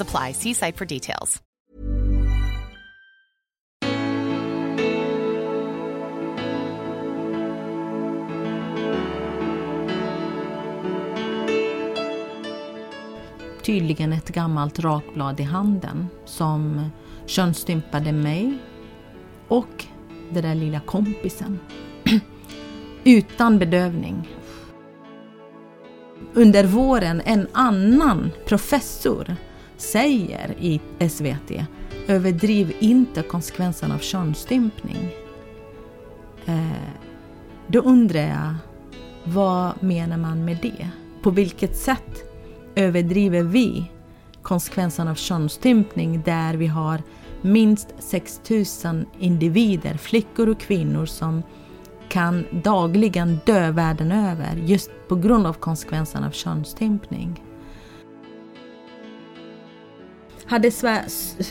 apply. See site for details. Tydligen ett gammalt rakblad i handen som könsstympade mig och den där lilla kompisen. Utan bedövning. Under våren en annan professor säger i SVT överdriv inte konsekvenserna av könsstympning. Eh, då undrar jag, vad menar man med det? På vilket sätt överdriver vi konsekvenserna av könsstympning där vi har minst 6000 individer, flickor och kvinnor som kan dagligen dö världen över just på grund av konsekvenserna av könsstympning. Hade,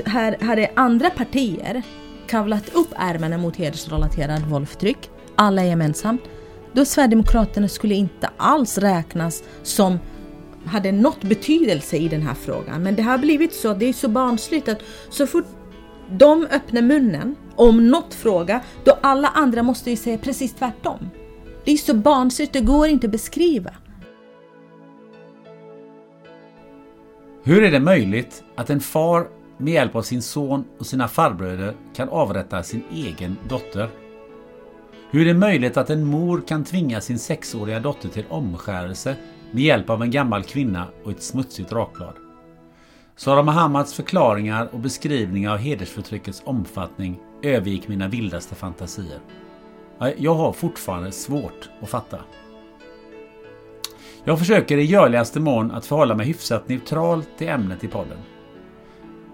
här, hade andra partier kavlat upp ärmarna mot hedersrelaterad våld alla gemensamt, då Sverigedemokraterna skulle inte alls räknas som hade något betydelse i den här frågan. Men det har blivit så, det är så barnsligt att så fort de öppnar munnen om något fråga, då alla andra måste ju säga precis tvärtom. Det är så barnsligt, det går inte att beskriva. Hur är det möjligt att en far med hjälp av sin son och sina farbröder kan avrätta sin egen dotter? Hur är det möjligt att en mor kan tvinga sin sexåriga dotter till omskärelse med hjälp av en gammal kvinna och ett smutsigt rakblad? Sara Mohammads förklaringar och beskrivningar av hedersförtryckets omfattning övergick mina vildaste fantasier. Jag har fortfarande svårt att fatta. Jag försöker i görligaste mån att förhålla mig hyfsat neutral till ämnet i podden.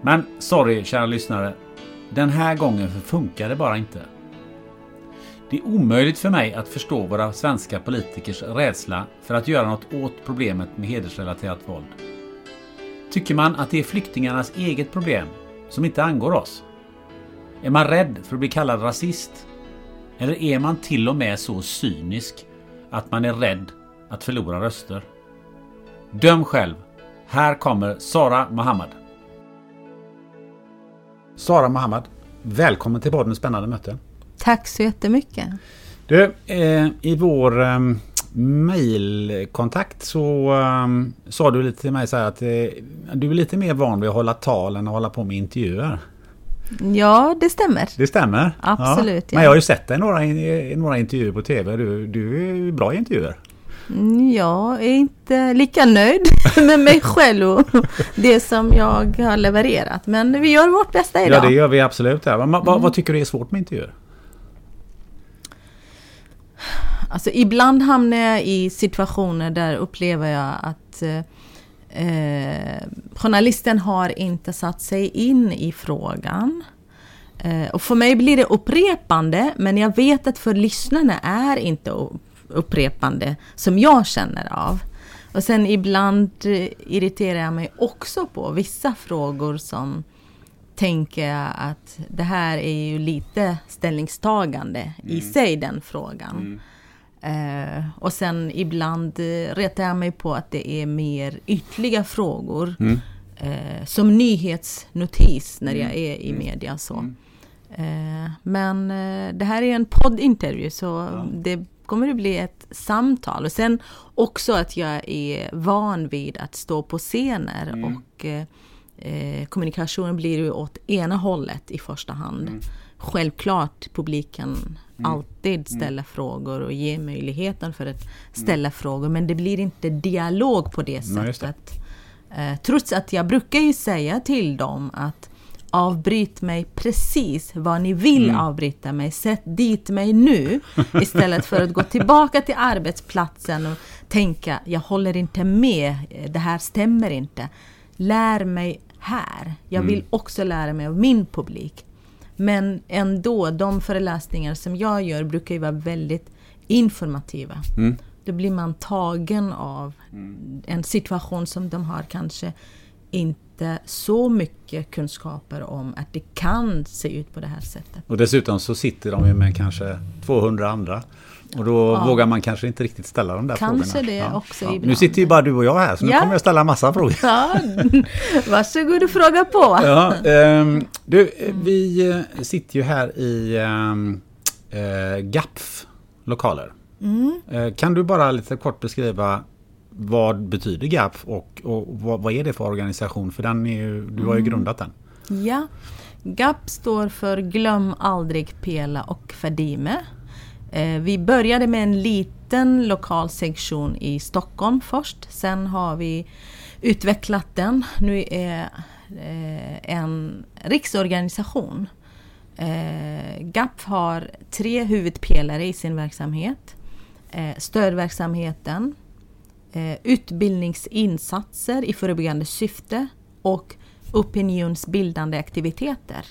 Men sorry kära lyssnare. Den här gången funkar det bara inte. Det är omöjligt för mig att förstå våra svenska politikers rädsla för att göra något åt problemet med hedersrelaterat våld. Tycker man att det är flyktingarnas eget problem som inte angår oss? Är man rädd för att bli kallad rasist? Eller är man till och med så cynisk att man är rädd att förlora röster? Döm själv. Här kommer Sara Mohammad. Sara Mohammad, välkommen till podden Spännande möten. Tack så jättemycket. Du, eh, i vår eh, mailkontakt så um, sa du lite till mig så här att eh, du är lite mer van vid att hålla tal än att hålla på med intervjuer. Ja, det stämmer. Det stämmer? Absolut. Ja. Men jag har ju sett dig i några, i några intervjuer på TV. Du, du är bra i intervjuer. Jag är inte lika nöjd med mig själv och det som jag har levererat. Men vi gör vårt bästa idag. Ja, det gör vi absolut. Ja. Vad, mm. vad tycker du är svårt med intervjuer? Alltså ibland hamnar jag i situationer där upplever jag att eh, journalisten har inte satt sig in i frågan. Eh, och för mig blir det upprepande, men jag vet att för lyssnarna är inte upprepande som jag känner av. Och sen ibland eh, irriterar jag mig också på vissa frågor som tänker jag att det här är ju lite ställningstagande mm. i sig den frågan. Mm. Eh, och sen ibland eh, retar jag mig på att det är mer ytliga frågor. Mm. Eh, som nyhetsnotis när jag mm. är i mm. media. Så. Eh, men det här är en poddintervju så ja. det kommer att bli ett samtal. Och sen också att jag är van vid att stå på scener mm. och eh, eh, kommunikationen blir ju åt ena hållet i första hand. Mm. Självklart publiken mm. alltid mm. ställer frågor och ger möjligheten för att ställa mm. frågor, men det blir inte dialog på det sättet. Det. Eh, trots att jag brukar ju säga till dem att avbryt mig precis vad ni vill mm. avbryta mig. Sätt dit mig nu istället för att gå tillbaka till arbetsplatsen och tänka jag håller inte med, det här stämmer inte. Lär mig här. Jag vill mm. också lära mig av min publik. Men ändå, de föreläsningar som jag gör brukar ju vara väldigt informativa. Mm. Då blir man tagen av mm. en situation som de har kanske inte så mycket kunskaper om att det kan se ut på det här sättet. Och dessutom så sitter de ju med kanske 200 andra. Och då ja. vågar man kanske inte riktigt ställa de där kanske frågorna. Kanske det ja. också ja. Nu sitter ju bara du och jag här så nu kommer jag ställa en massa frågor. Ja. Varsågod och fråga på. Ja, um, du, vi eh, sitter ju här i um, uh, GAPF lokaler. Mm. Uh, kan du bara lite kort beskriva vad betyder GAPF och, och vad, vad, är det för organisation? För den är ju, du har ju mm. grundat den. Ja, GAP står för Glöm aldrig Pela och Fadime. Eh, vi började med en liten lokal sektion i Stockholm först. Sen har vi utvecklat den. Nu är eh, en riksorganisation. Eh, GAP har tre huvudpelare i sin verksamhet. Stödverksamheten, utbildningsinsatser i förebyggande syfte och opinionsbildande aktiviteter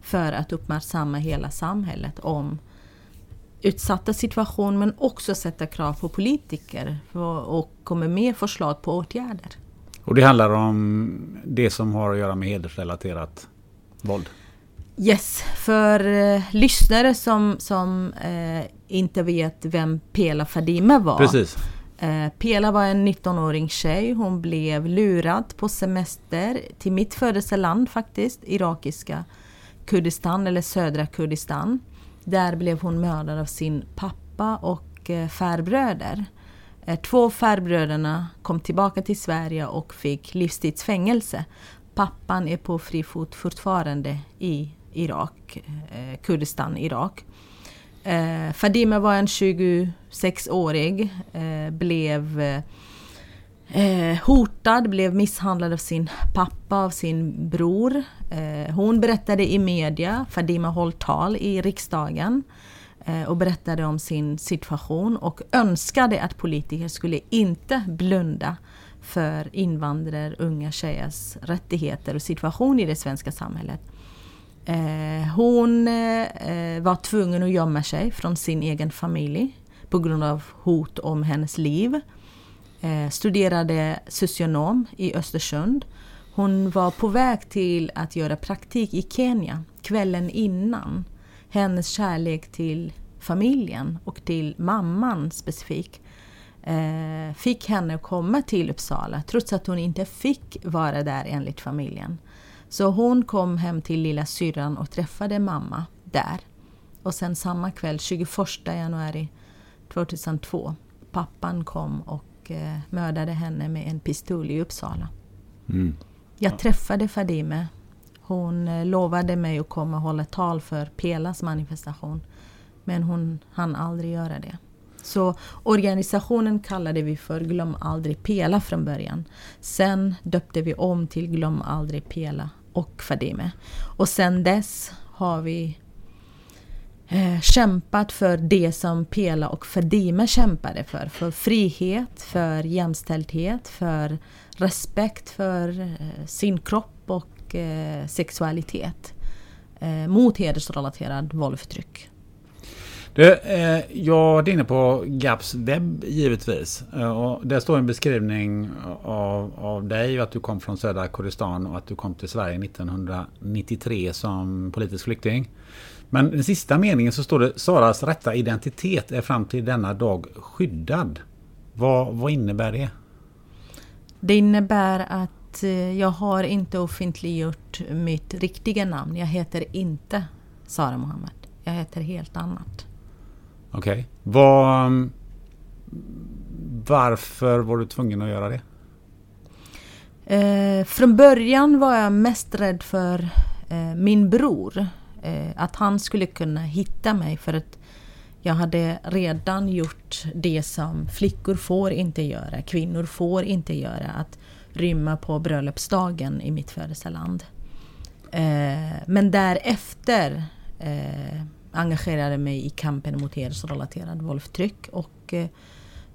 för att uppmärksamma hela samhället om utsatta situationer men också sätta krav på politiker och komma med förslag på åtgärder. Och det handlar om det som har att göra med hedersrelaterat våld? Yes, för eh, lyssnare som, som eh, inte vet vem Pela Fadime var. Precis. Eh, Pela var en 19-åring tjej. Hon blev lurad på semester till mitt födelseland faktiskt, irakiska Kurdistan eller södra Kurdistan. Där blev hon mördad av sin pappa och eh, farbröder. Eh, två farbröderna kom tillbaka till Sverige och fick livstidsfängelse. Pappan är på fri fot fortfarande i Irak, Kurdistan, Irak. Eh, Fadime var en 26-årig, eh, blev eh, hotad, blev misshandlad av sin pappa, av sin bror. Eh, hon berättade i media, Fadime höll tal i riksdagen eh, och berättade om sin situation och önskade att politiker skulle inte blunda för invandrare, unga tjejers rättigheter och situation i det svenska samhället. Eh, hon eh, var tvungen att gömma sig från sin egen familj på grund av hot om hennes liv. Eh, studerade socionom i Östersund. Hon var på väg till att göra praktik i Kenya kvällen innan. Hennes kärlek till familjen och till mamman specifikt eh, fick henne att komma till Uppsala trots att hon inte fick vara där enligt familjen. Så hon kom hem till lilla syrran och träffade mamma där. Och sen samma kväll, 21 januari 2002, pappan kom och eh, mördade henne med en pistol i Uppsala. Mm. Jag träffade Fadime. Hon eh, lovade mig att komma och hålla tal för Pelas manifestation. Men hon hann aldrig göra det. Så organisationen kallade vi för Glöm aldrig Pela från början. Sen döpte vi om till Glöm aldrig Pela och Fadime. Och sen dess har vi eh, kämpat för det som Pela och Fadime kämpade för. För frihet, för jämställdhet, för respekt för eh, sin kropp och eh, sexualitet. Eh, mot hedersrelaterad våld och förtryck. Du, eh, jag är inne på GAPs webb givetvis. Eh, och där står en beskrivning av, av dig att du kom från södra Kurdistan och att du kom till Sverige 1993 som politisk flykting. Men den sista meningen så står det Saras rätta identitet är fram till denna dag skyddad. Vad, vad innebär det? Det innebär att eh, jag har inte offentliggjort mitt riktiga namn. Jag heter inte Sara Mohammed. Jag heter helt annat. Okej. Okay. Var, varför var du tvungen att göra det? Eh, från början var jag mest rädd för eh, min bror. Eh, att han skulle kunna hitta mig för att jag hade redan gjort det som flickor får inte göra, kvinnor får inte göra. Att rymma på bröllopsdagen i mitt födelseland. Eh, men därefter eh, engagerade mig i kampen mot hedersrelaterad våldtäkt och eh,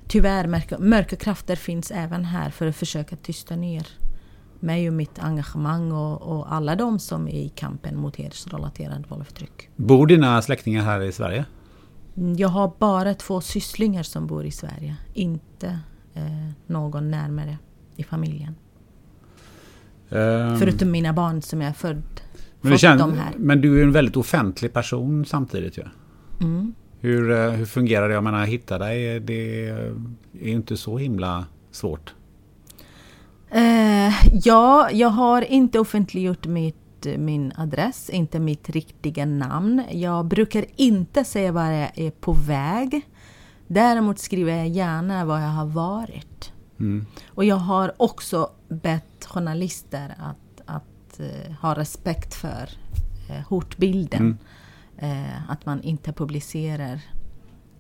tyvärr mörka, mörka krafter finns även här för att försöka tysta ner mig och mitt engagemang och, och alla de som är i kampen mot hedersrelaterad våldtäkt. Bor dina släktingar här i Sverige? Jag har bara två sysslingar som bor i Sverige, inte eh, någon närmare i familjen. Um, Förutom mina barn som jag är född men, du känner, men du är en väldigt offentlig person samtidigt ju. Ja? Mm. Hur, eh, hur fungerar det? Jag menar, hitta dig, det är inte så himla svårt. Uh, ja, jag har inte offentliggjort mitt, min adress, inte mitt riktiga namn. Jag brukar inte säga var jag är på väg. Däremot skriver jag gärna var jag har varit. Mm. Och jag har också bett journalister att, att uh, ha respekt för uh, hotbilden. Mm. Uh, att man inte publicerar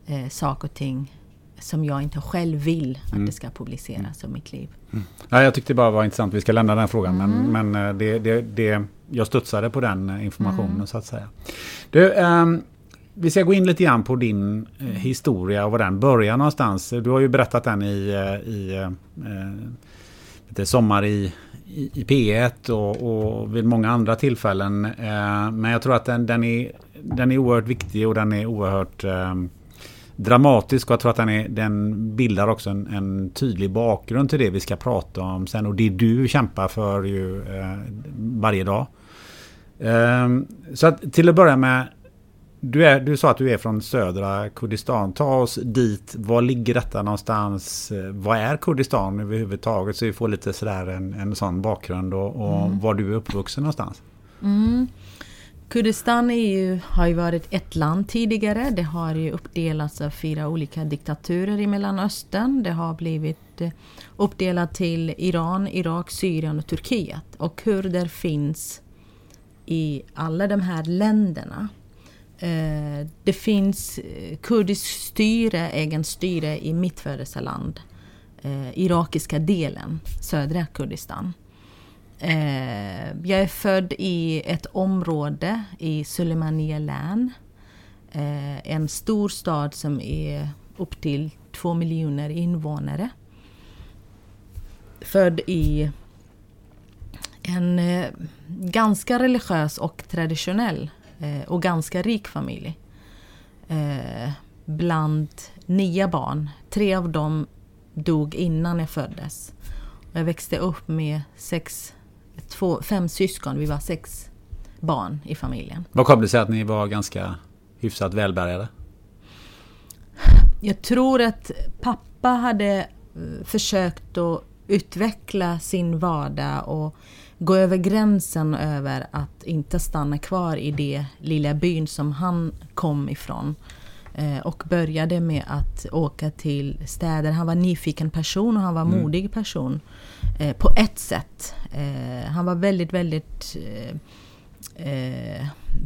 uh, saker och ting som jag inte själv vill att mm. det ska publiceras om mitt liv. Mm. Ja, jag tyckte det bara var intressant, vi ska lämna den frågan, mm. men, men det, det, det, jag studsade på den informationen mm. så att säga. Du, um, vi ska gå in lite grann på din eh, historia och var den börjar någonstans. Du har ju berättat den i, eh, i eh, Sommar i, i, i P1 och, och, vid många andra tillfällen. Eh, men jag tror att den, den, är, den är oerhört viktig och den är oerhört eh, dramatisk och jag tror att den, är, den bildar också en, en, tydlig bakgrund till det vi ska prata om sen och det du kämpar för ju eh, varje dag. Ehm, så att till att börja med du, är, du sa att du är från södra Kurdistan. Ta oss dit. Var ligger detta någonstans? Vad är Kurdistan överhuvudtaget? Så vi får lite sådär en, en sån bakgrund och, och mm. var du är uppvuxen någonstans. Mm. Kurdistan ju, har ju varit ett land tidigare. Det har ju uppdelats av fyra olika diktaturer i Mellanöstern. Det har blivit eh, uppdelat till Iran, Irak, Syrien och Turkiet. Och kurder finns i alla de här länderna. Eh, det finns eh, kurdiskt styre, egen styre i mitt födelseland. Eh, irakiska delen, södra Kurdistan. Eh, jag är född i ett område i Sulemania län. en stor stad som är upp till två miljoner invånare. Född i en ganska religiös och traditionell och ganska rik familj. Eh, bland nio barn, tre av dem dog innan jag föddes. Jag växte upp med sex, två, fem syskon, vi var sex barn i familjen. Vad kom det sig att ni var ganska hyfsat välbärgade? Jag tror att pappa hade eh, försökt att utveckla sin vardag och gå över gränsen över att inte stanna kvar i det lilla byn som han kom ifrån. Eh, och började med att åka till städer. Han var nyfiken person och han var mm. modig person. Eh, på ett sätt. Eh, han var väldigt, väldigt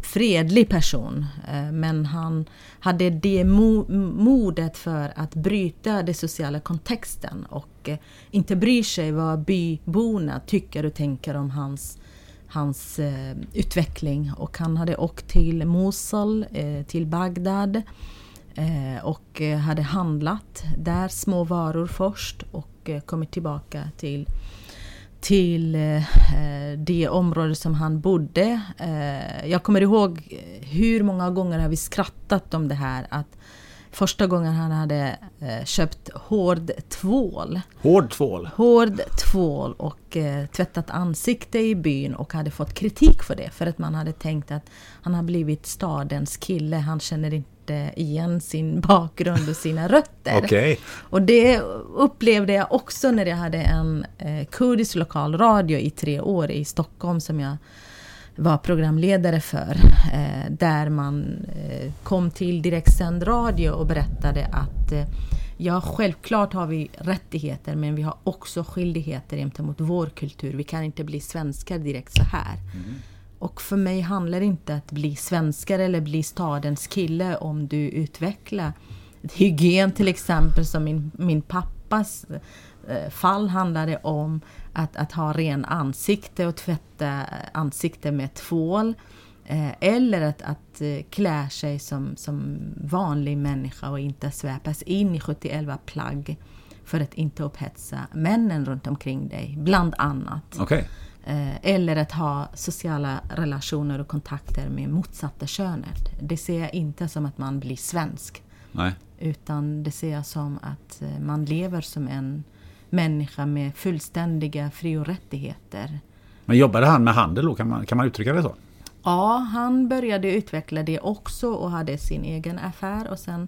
fredlig person. Eh, men han hade det modet för att bryta den sociala kontexten och eh, inte bry sig vad byborna tycker och tänker om hans, hans eh, utveckling. Och han hade åkt till Mosul, till Bagdad och hade handlat där små varor först och kommit tillbaka till till eh, det område som han bodde. Eh, jag kommer ihåg hur många gånger har vi skrattat om det här att första gången han hade eh, köpt hård tvål. Hård tvål? Hård tvål och tvättat ansikte i byn och hade fått kritik för det. För att man hade tänkt att han har blivit stadens kille, han känner inte igen sin bakgrund och sina rötter. Okay. Och det upplevde jag också när jag hade en eh, kurdisk lokalradio i tre år i Stockholm som jag var programledare för. Eh, där man eh, kom till direktsänd radio och berättade att eh, Ja, självklart har vi rättigheter men vi har också skyldigheter gentemot vår kultur. Vi kan inte bli svenskar direkt så här. Mm. Och för mig handlar det inte att bli svenskar eller bli stadens kille om du utvecklar hygien till exempel som min, min pappas eh, fall handlade om att, att ha ren ansikte och tvätta ansikte med tvål. Eh, eller att, att eh, klä sig som, som vanlig människa och inte sväpas in i 71 plagg för att inte upphetsa männen runt omkring dig, bland annat. Okay. Eh, eller att ha sociala relationer och kontakter med motsatta könet. Det ser jag inte som att man blir svensk. Nej. Utan det ser jag som att man lever som en människa med fullständiga fri och rättigheter. Men jobbade han med handel då? Kan man, kan man uttrycka det så? Ja, han började utveckla det också och hade sin egen affär. Och sen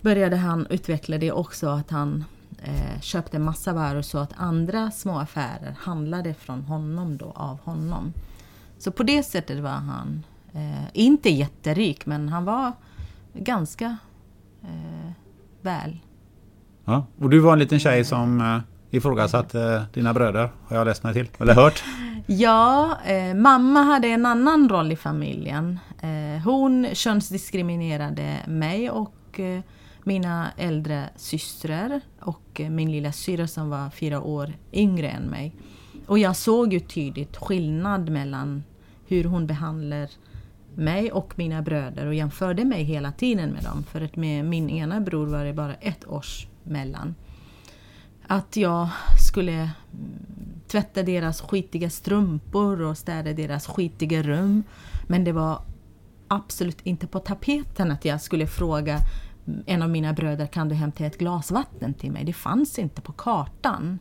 började han utveckla det också att han eh, köpte massa varor så att andra små affärer handlade från honom då, av honom. Så på det sättet var han eh, inte jätterik men han var ganska eh, väl. Ja, och du var en liten tjej som eh, ifrågasatte eh, dina bröder, har jag läst mig till, eller hört. Ja, eh, mamma hade en annan roll i familjen. Eh, hon könsdiskriminerade mig och eh, mina äldre systrar och min lilla syra som var fyra år yngre än mig. Och jag såg ju tydligt skillnad mellan hur hon behandlar mig och mina bröder och jämförde mig hela tiden med dem. För att med min ena bror var det bara ett års mellan. Att jag skulle tvätta deras skitiga strumpor och städa deras skitiga rum. Men det var absolut inte på tapeten att jag skulle fråga en av mina bröder, kan du hämta ett glas vatten till mig? Det fanns inte på kartan.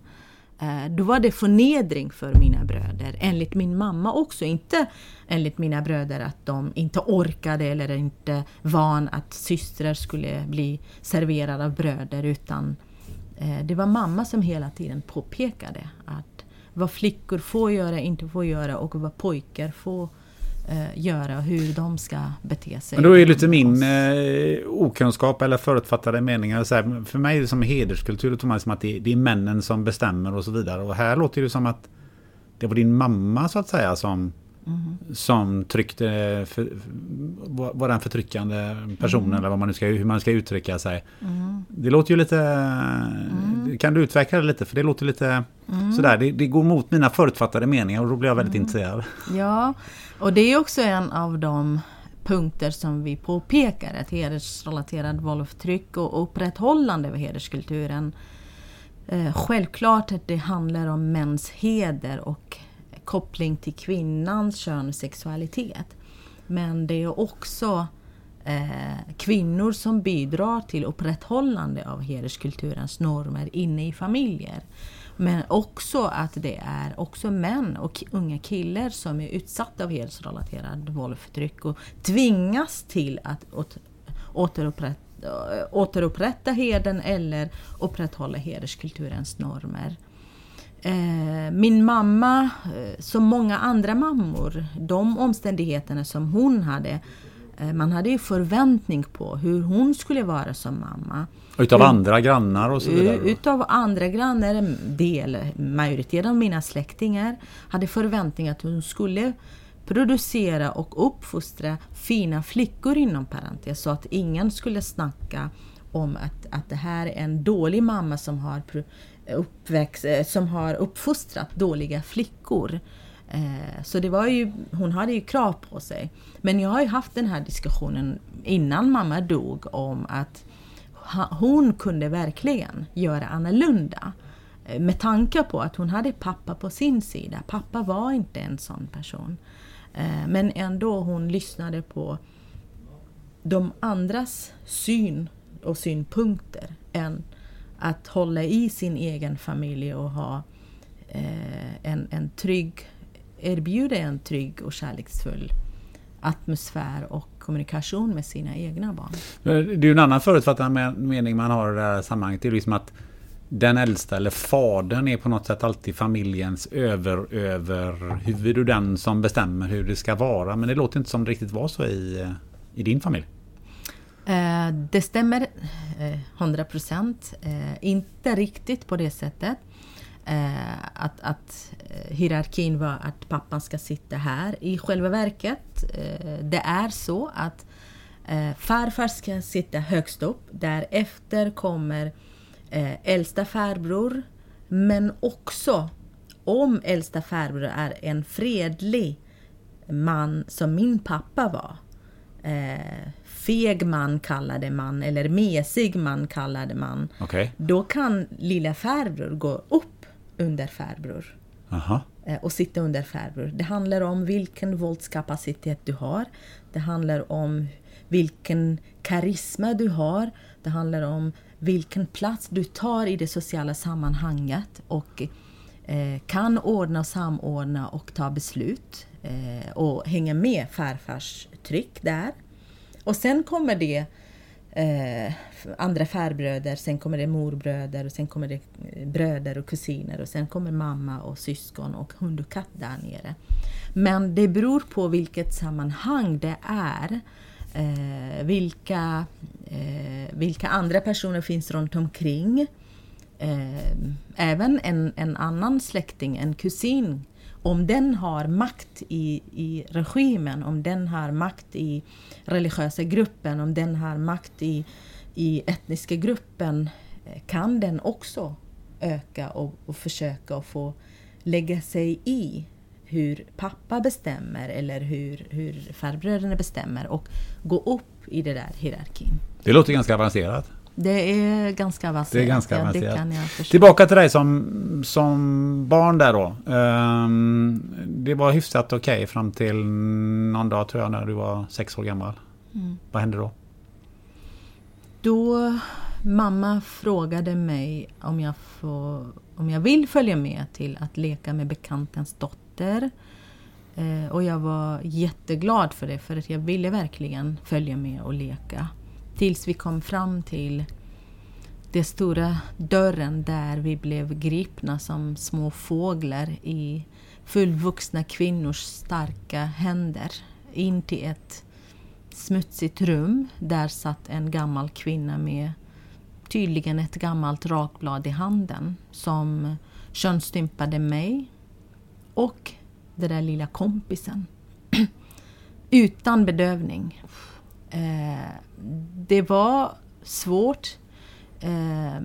Eh, då var det förnedring för mina bröder, enligt min mamma också. Inte enligt mina bröder att de inte orkade eller inte van att systrar skulle bli serverade av bröder, utan eh, det var mamma som hela tiden påpekade att vad flickor får göra, inte får göra och vad pojkar får göra och hur de ska bete sig. Men då är lite min eh, okunskap eller förutfattade meningar. Så här, för mig är det som hederskultur, det man som att det, det, är männen som bestämmer och så vidare. Och här låter det som att det var din mamma så att säga som Mm. Som tryckte, för, var den förtryckande personen mm. eller vad man nu ska, hur man ska uttrycka sig. Mm. Det låter ju lite, mm. kan du utveckla det lite? För det låter lite mm. sådär, det, det, går mot mina förutfattade meningar och då blir jag väldigt mm. intresserad. Ja, och det är också en av de punkter som vi påpekar, att hedersrelaterad våld och förtryck och upprätthållande av hederskulturen eh, Självklart att det handlar om mäns heder och koppling till kvinnans kön och sexualitet. Men det är också eh, kvinnor som bidrar till upprätthållande av hederskulturens normer inne i familjer. Men också att det är också män och unga killar som är utsatta av hedersrelaterad våld och förtryck och tvingas till att återupprätta, återupprätta heden eller upprätthålla hederskulturens normer. Eh, min mamma, eh, som många andra mammor, de omständigheterna som hon hade, eh, man hade ju förväntning på hur hon skulle vara som mamma. Utav andra grannar och så vidare? Utav andra grannar, en del, majoriteten av mina släktingar hade förväntning att hon skulle producera och uppfostra fina flickor inom parentes så att ingen skulle snacka om att, att det här är en dålig mamma som har uppväxt, eh, som har uppfostrat dåliga flickor. Eh, så det var ju, hon hade ju krav på sig. Men jag har ju haft den här diskussionen innan mamma dog om att hon kunde verkligen göra annorlunda. Eh, med tanke på att hon hade pappa på sin sida. Pappa var inte en sån person. Men ändå hon lyssnade på de andras syn och synpunkter än att hålla i sin egen familj och ha eh, en, en trygg, erbjuda en trygg och kärleksfull atmosfär och kommunikation med sina egna barn. Det är ju en annan förutfattad mening man har i det här sammanhanget. Det är liksom att den äldsta eller fadern är på något sätt alltid familjens över, överhuvud och den som bestämmer hur det ska vara. Men det låter inte som det riktigt var så i, eh, i din familj. Eh, det stämmer eh, 100 procent. Eh, inte riktigt på det sättet. Eh, att, att eh, hierarkin var att pappan ska sitta här. I själva verket, eh, det är så att farfar ska sitta högst upp. Därefter kommer äldsta farbror. Men också om äldsta farbror är en fredlig man som min pappa var. Eh, feg man kallade man, eller mesig man kallade man. Okay. Då kan lilla farbror gå upp under farbror. Aha. Eh, och sitta under farbror. Det handlar om vilken våldskapacitet du har. Det handlar om vilken karisma du har. Det handlar om vilken plats du tar i det sociala sammanhanget och eh, kan ordna och samordna och ta beslut eh, och hänga med farfars tryck där. Och sen kommer det eh, andra farbröder, sen kommer det morbröder och sen kommer det eh, bröder och kusiner och sen kommer mamma och syskon och hund och katt där nere. Men det beror på vilket sammanhang det är. Eh, vilka, eh, vilka andra personer finns runt omkring. Eh, även en, en annan släkting, en kusin om den har makt i, i regimen, om den har makt i religiösa gruppen, om den har makt i, i etniska gruppen, eh, kan den också öka och, och försöka och få lägga sig i hur pappa bestämmer eller hur, hur farbröderna bestämmer och gå upp i det där hierarkin. Det låter ganska avancerat. Det är ganska avancerat. Det är ganska ja, avancerat. Tillbaka till dig som, som barn där då. Um, det var hyfsat okej okay fram till någon dag tror jag när du var sex år gammal. Mm. Vad hände då? Då mamma frågade mig om jag, får, om jag vill följa med till att leka med bekantens dotter. Eh, och jag var jätteglad för det för att jag ville verkligen följa med och leka. Tills vi kom fram till den stora dörren där vi blev gripna som små fåglar i fullvuxna kvinnors starka händer in till ett smutsigt rum. Där satt en gammal kvinna med tydligen ett gammalt rakblad i handen som könsstympade mig och den där lilla kompisen. Utan bedövning. Eh, det var svårt eh,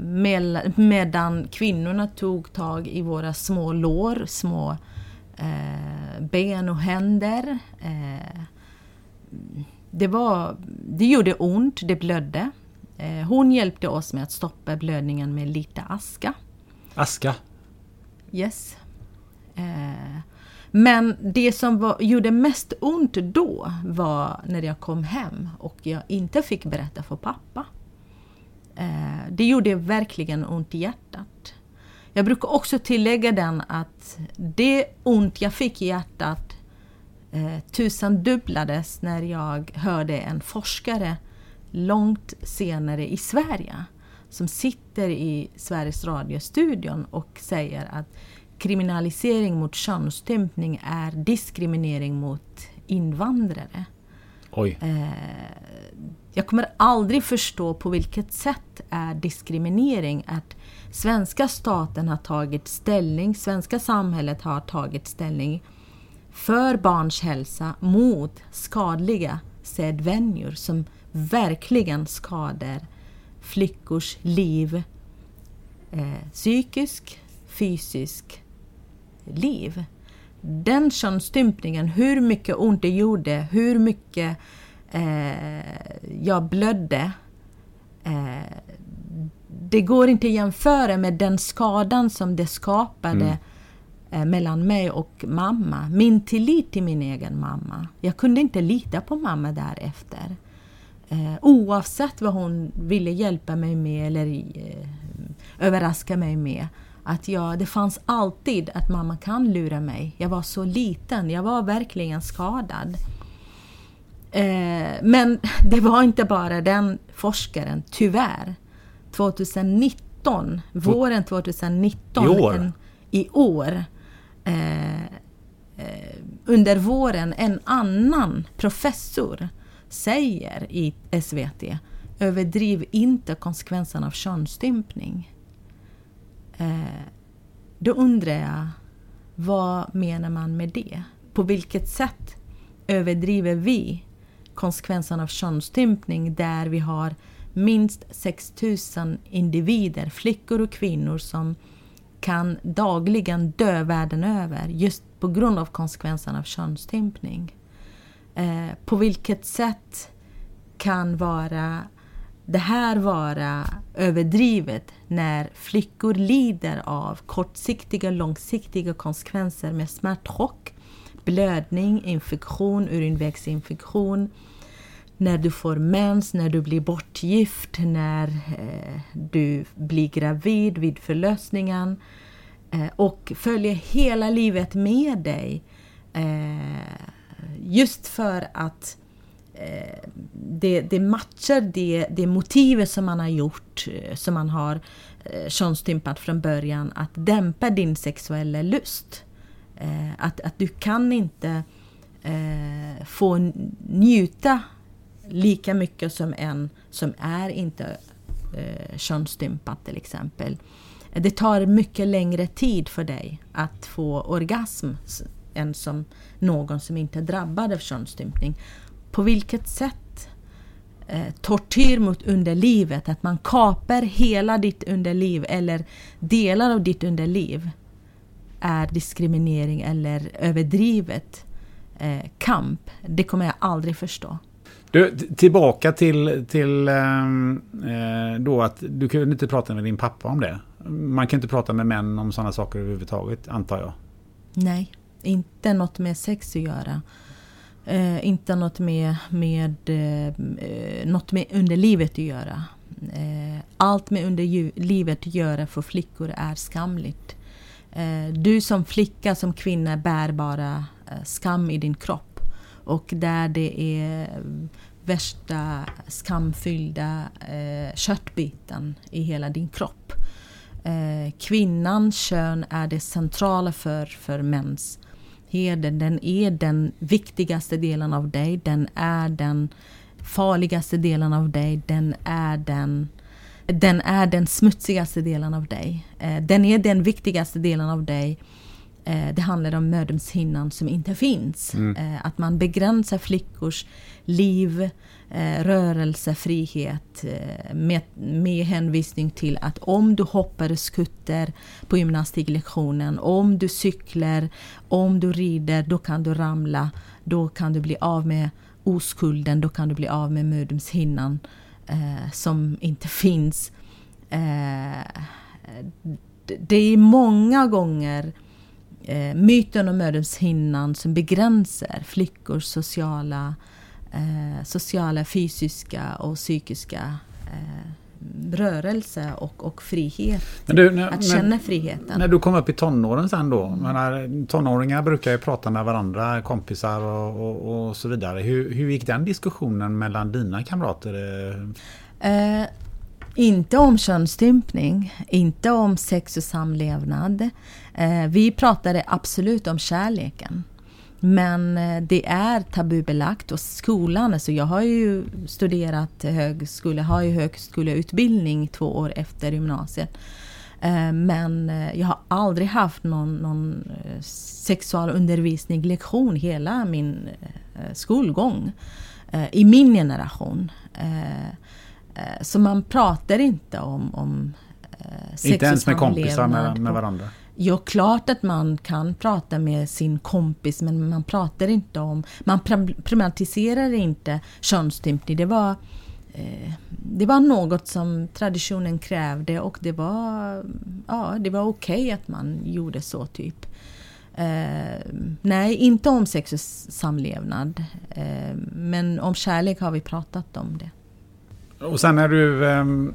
medan kvinnorna tog tag i våra små lår, små eh, ben och händer. Eh, det, var, det gjorde ont, det blödde. Eh, hon hjälpte oss med att stoppa blödningen med lite aska. Aska? Yes. Men det som var, gjorde mest ont då var när jag kom hem och jag inte fick berätta för pappa. Eh, det gjorde verkligen ont i hjärtat. Jag brukar också tillägga den att det ont jag fick i hjärtat eh, tusendubblades när jag hörde en forskare långt senare i Sverige som sitter i Sveriges Radio-studion och säger att kriminalisering mot könsstympning är diskriminering mot invandrare. Oj. Eh, jag kommer aldrig förstå på vilket sätt är diskriminering att svenska staten har tagit ställning, svenska samhället har tagit ställning för barns hälsa mot skadliga sedvänjor som verkligen skadar flickors liv eh, psykisk, fysisk liv. Den könsstympningen, hur mycket ont det gjorde, hur mycket eh, jag blödde. Eh, det går inte att jämföra med den skadan som det skapade mm. eh, mellan mig och mamma. Min tillit till min egen mamma. Jag kunde inte lita på mamma därefter. Eh, oavsett vad hon ville hjälpa mig med eller eh, överraska mig med att jag, det fanns alltid att mamma kan lura mig. Jag var så liten, jag var verkligen skadad. Eh, men det var inte bara den forskaren, tyvärr. 2019, våren 2019, I år, en, i år eh, eh, under våren, en annan professor säger i SVT överdriv inte konsekvenserna av könsstympning. Eh, då undrar jag, vad menar man med det? På vilket sätt överdriver vi konsekvenserna av könsstympning där vi har minst 6000 individer, flickor och kvinnor som kan dagligen dö världen över just på grund av konsekvenserna av könsstympning. Eh, på vilket sätt kan vara det här vara överdrivet när flickor lider av kortsiktiga och långsiktiga konsekvenser med smärtchock, blödning, infektion, urinvägsinfektion, när du får mens, när du blir bortgift, när eh, du blir gravid vid förlösningen eh, och följer hela livet med dig. Eh, just för att eh, Eh, det, det, matchar det, det motivet som man har gjort, eh, som man har eh, könsstympat från början, att dämpa din sexuella lust. Att, att du kan inte få njuta lika mycket som en som är inte eh, könsstympad till exempel. Det tar mycket längre tid för dig att få orgasm än som någon som inte är drabbad av könsstympning. På vilket sätt eh, tortyr mot underlivet, att man kapar hela ditt underliv eller delar av ditt underliv är diskriminering eller överdrivet eh, kamp. Det kommer jag aldrig förstå. Du, tillbaka till, till ehm, eh, då att du kunde inte prata med din pappa om det. Man kan inte prata med män om sådana saker överhuvudtaget, antar jag. Nej, inte något med sex att göra. Eh, inte något med, med, eh, eh, något med underlivet att göra. Eh, allt med underlivet att göra för flickor är skamligt. Eh, du som flicka, som kvinna, bär bara eh, skam i din kropp. Och där det är värsta skamfyllda eh, köttbiten i hela din kropp. Eh, kvinnans kön är det centrala för, för mäns heder. Den är den viktigaste delen av dig. Den är den farligaste delen av dig. Den är den, den, är den smutsigaste delen av dig. Eh, den är den viktigaste delen av dig Eh, det handlar om mödomshinnan som inte finns. Mm. Eh, att man begränsar flickors liv, Eh, rörelsefrihet eh, med, med hänvisning till att om du hoppar skutter på gymnastiklektionen, om du cyklar, om du rider, då kan du ramla. Då kan du bli av med oskulden, då kan du bli av med mödomshinnan eh, som inte finns. Eh, det är många gånger eh, myten om mödomshinnan som begränsar flickors sociala, eh, sociala fysiska och psykiska eh, rörelse och, och frihet. Du, när, att känna när, friheten. När du kom upp i tonåren sen då. Mm. Menar, tonåringar brukar ju prata med varandra, kompisar och, och, och så vidare. Hur, hur gick den diskussionen mellan dina kamrater? Eh, inte om könsstympning, inte om sex och samlevnad. Eh, vi pratade absolut om kärleken. Men eh, det är tabubelagt och skolan, alltså jag har ju studerat högskola, har ju högskoleutbildning två år efter gymnasiet. Eh, men jag har aldrig haft någon, någon sexualundervisning, lektion hela min skolgång. I min generation. Eh, så man pratar inte om, om eh, Inte ens med kompisar med, med varandra? Ja, klart att man kan prata med sin kompis men man pratar inte om... Man problematiserar inte könsstympning. Det var, eh, det var något som traditionen krävde och det var, ja, det var okej okay att man gjorde så, typ. Eh, nej, inte om sex och samlevnad. Eh, men om kärlek har vi pratat om det. Och sen när du ehm,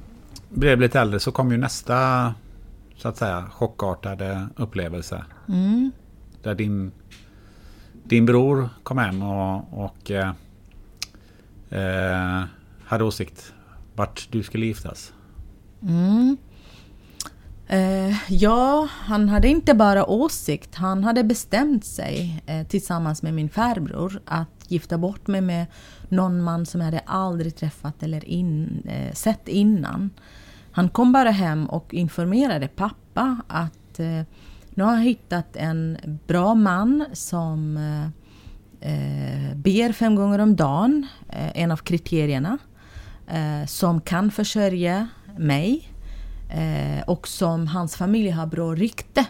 blev lite äldre så kom ju nästa så att säga chockartade upplevelse. Mm. Där din, din bror kom hem och, och eh, eh, hade åsikt vart du skulle giftas. Mm. Eh, ja, han hade inte bara åsikt, han hade bestämt sig eh, tillsammans med min farbror att gifta bort mig med någon man som jag hade aldrig träffat eller in, eh, sett innan. Han kom bara hem och informerade pappa att eh, nu har jag hittat en bra man som eh, eh, ber fem gånger om dagen, eh, en av kriterierna, eh, som kan försörja mig eh, och som hans familj har bra rykte.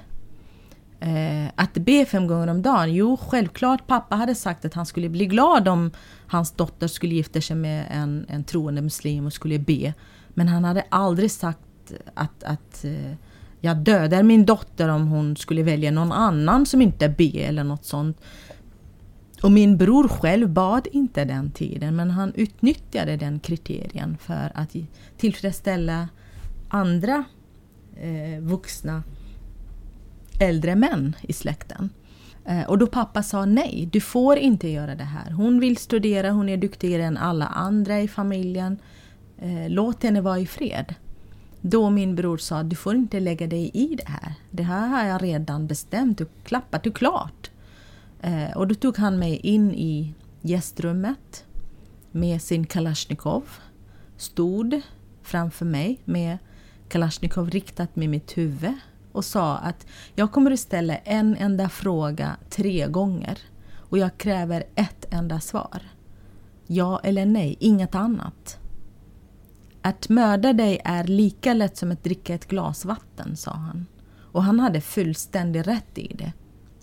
Eh, att be fem gånger om dagen, jo självklart pappa hade sagt att han skulle bli glad om hans dotter skulle gifta sig med en, en troende muslim och skulle be. Men han hade aldrig sagt att, att eh, jag dödar min dotter om hon skulle välja någon annan som inte be eller något sånt. Och min bror själv bad inte den tiden men han utnyttjade den kriterien för att tillfredsställa andra eh, vuxna äldre män i släkten. Eh, och då pappa sa nej, du får inte göra det här. Hon vill studera, hon är duktigare än alla andra i familjen. Eh, låt henne vara i fred. Då min bror sa, du får inte lägga dig i det här. Det här har jag redan bestämt och klappat och klart. Eh, och då tog han mig in i gästrummet med sin Kalashnikov. Stod framför mig med Kalashnikov riktat med mitt huvud och sa att jag kommer att ställa en enda fråga tre gånger och jag kräver ett enda svar. Ja eller nej, inget annat. Att mörda dig är lika lätt som att dricka ett glas vatten, sa han. Och han hade fullständig rätt i det.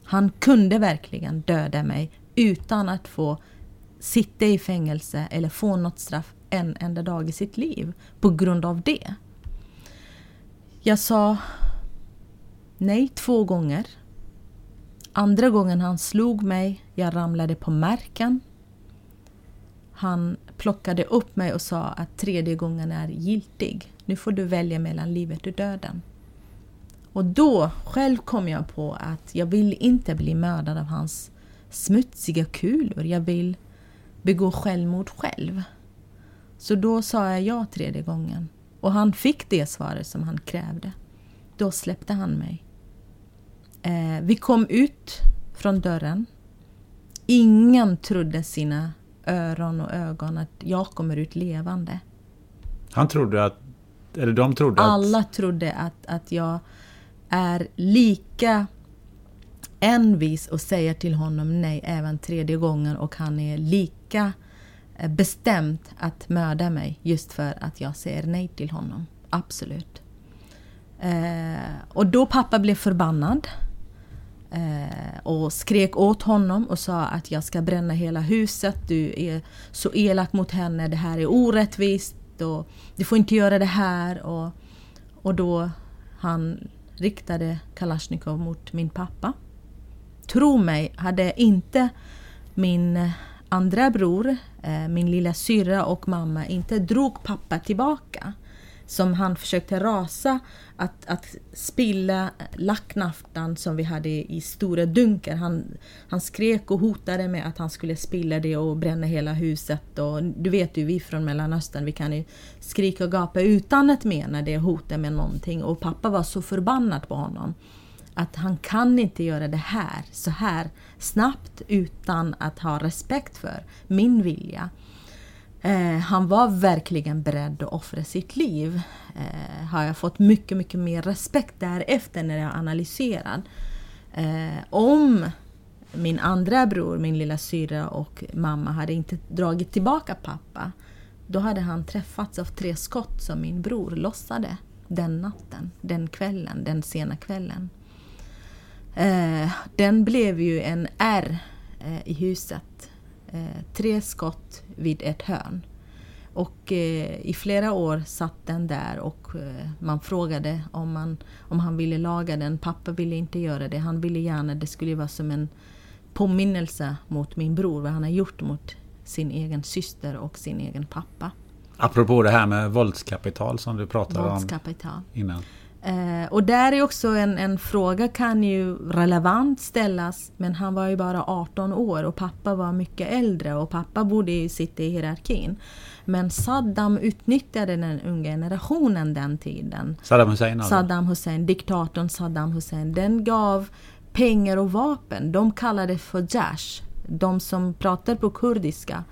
Han kunde verkligen döda mig utan att få sitta i fängelse eller få något straff en enda dag i sitt liv på grund av det. Jag sa nej två gånger. Andra gången han slog mig, jag ramlade på marken. Han plockade upp mig och sa att tredje gången är giltig. Nu får du välja mellan livet och döden. Och då själv kom jag på att jag vill inte bli mördad av hans smutsiga kulor. Jag vill begå självmord själv. Så då sa jag ja tredje gången. Och han fick det svaret som han krävde. Då släppte han mig. Eh, vi kom ut från dörren. Ingen trodde sina öron och ögon att jag kommer ut levande. Han trodde att... Eller de trodde att... Alla trodde att, att jag är lika envis och säger till honom nej även tredje gången och han är lika eh, bestämt att mörda mig just för att jag säger nej till honom. Absolut. Eh, och då pappa blev förbannad Eh, och skrek åt honom och sa att jag ska bränna hela huset. Du är så elak mot henne. Det här är orättvist. Och du får inte göra det här. Och, och då han riktade Kalashnikov mot min pappa. Tro mig, hade inte min andra bror, eh, min lilla syrra och mamma inte drog pappa tillbaka som han försökte rasa att, att spilla lacknaftan som vi hade i stora dunkar. Han, han skrek och hotade med att han skulle spilla det och bränna hela huset. Och du vet ju, vi från Mellanöstern, vi kan ju skrika och gapa utan att mena det hotet med någonting. Och pappa var så förbannad på honom att han kan inte göra det här så här snabbt utan att ha respekt för min vilja. Eh, han var verkligen beredd att offra sitt liv. Eh, har jag fått mycket, mycket mer respekt därefter när jag analyserar. Eh, om min andra bror, min lilla syra och mamma hade inte dragit tillbaka pappa, då hade han träffats av tre skott som min bror lossade den natten, den kvällen, den sena kvällen. Eh, den blev ju en R eh, i huset eh, tre skott vid ett hörn. Och eh, i flera år satt den där och eh, man frågade om, man, om han ville laga den. Pappa ville inte göra det. Han ville gärna, det skulle vara som en påminnelse mot min bror, vad han har gjort mot sin egen syster och sin egen pappa. Apropå det här med våldskapital som du pratade om innan. Eh, och där är också en, en fråga kan ju relevant ställas men han var ju bara 18 år och pappa var mycket äldre och pappa borde ju sitta i hierarkin. Men Saddam utnyttjade den unga generationen den tiden. Saddam Hussein alltså? Saddam Hussein, diktatorn Saddam Hussein. Den gav pengar och vapen. De kallade för Jash. De som pratar på kurdiska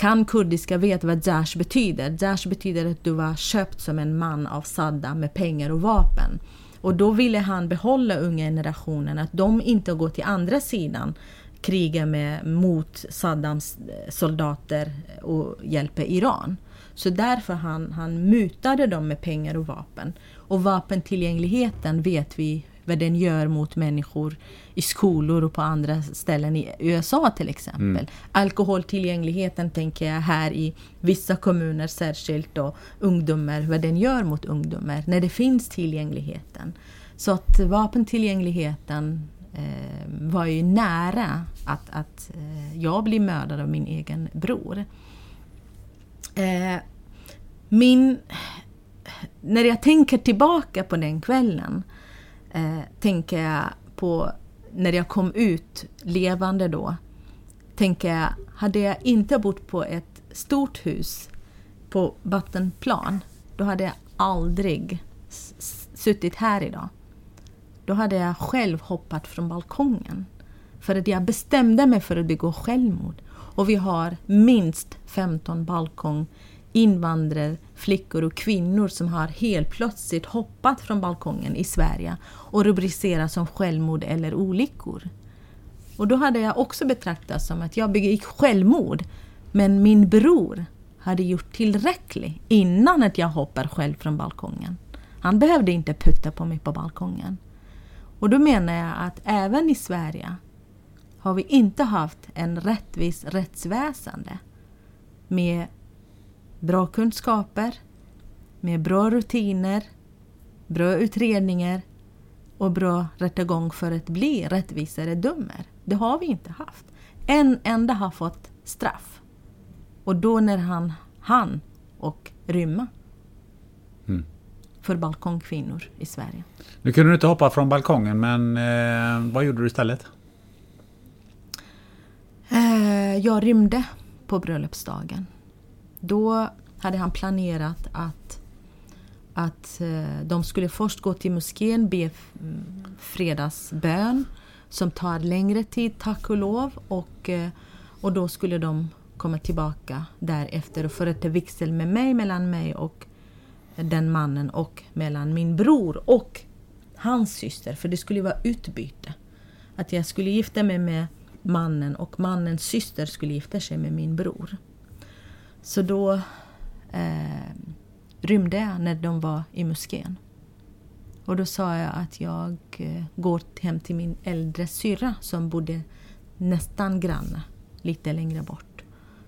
kan kurdiska vet vad Jash betyder. Jash betyder att du var köpt som en man av Saddam med pengar och vapen. Och då ville han behålla unga generationen, att de inte går till andra sidan kriga med, mot Saddams eh, soldater och hjälper Iran. Så därför han, han mutade dem med pengar och vapen. Och vapentillgängligheten vet vi vad den gör mot människor i skolor och på andra ställen i USA till exempel. Mm. Alkoholtillgängligheten tänker jag här i vissa kommuner särskilt och ungdomar, vad den gör mot ungdomar när det finns tillgängligheten. Så att vapentillgängligheten eh, var ju nära att, att eh, jag blir mördad av min egen bror. Eh, min, när jag tänker tillbaka på den kvällen eh, tänker jag på när jag kom ut levande då. Tänker jag, hade jag inte bott på ett stort hus på vattenplan, då hade jag aldrig suttit här idag. Då hade jag själv hoppat från balkongen. För att jag bestämde mig för att begå självmord. Och vi har minst 15 balkong invandrare, flickor och kvinnor som har helt plötsligt hoppat från balkongen i Sverige och rubriceras som självmord eller olyckor. Och då hade jag också betraktats som att jag begick självmord men min bror hade gjort tillräckligt innan att jag hoppar själv från balkongen. Han behövde inte putta på mig på balkongen. Och då menar jag att även i Sverige har vi inte haft en rättvis rättsväsende med bra kunskaper, med bra rutiner, bra utredningar och bra rättegång för att bli rättvisare dömer. Det har vi inte haft. En enda har fått straff. Och då när han han och rymma. Mm. För balkongkvinnor i Sverige. Nu kunde du inte hoppa från balkongen men eh, vad gjorde du istället? Eh, jag rymde på bröllopsdagen. Då hade han planerat att, att eh, de skulle först gå till moskén, be mm, fredagsbön som tar längre tid, tack och lov. Och, eh, och då skulle de komma tillbaka därefter och förrätta vigsel med mig, mellan mig och den mannen och mellan min bror och hans syster, för det skulle vara utbyte. Att jag skulle gifta mig med mannen och mannens syster skulle gifta sig med min bror. Så då eh, rymde jag när de var i moskén. Och då sa jag att jag eh, går hem till min äldre syrra som bodde nästan granne, lite längre bort.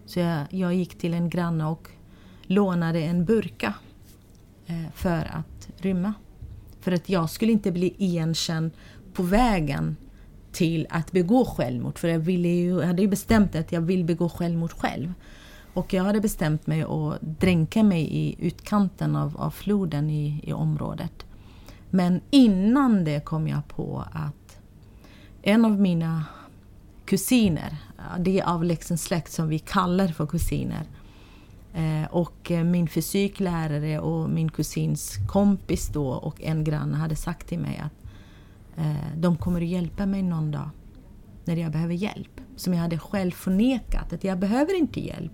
Så jag, jag gick till en granne och lånade en burka eh, för att rymma. För att jag skulle inte bli igenkänd på vägen till att begå självmord. För jag, ville ju, jag hade ju bestämt att jag vill begå självmord själv. Och jag hade bestämt mig att dränka mig i utkanten av, av floden i, i området. Men innan det kom jag på att en av mina kusiner, det är avlägsen släkt som vi kallar för kusiner, eh, och min fysiklärare och min kusins kompis då och en granne hade sagt till mig att eh, de kommer att hjälpa mig någon dag när jag behöver hjälp. Som jag hade själv förnekat, att jag behöver inte hjälp.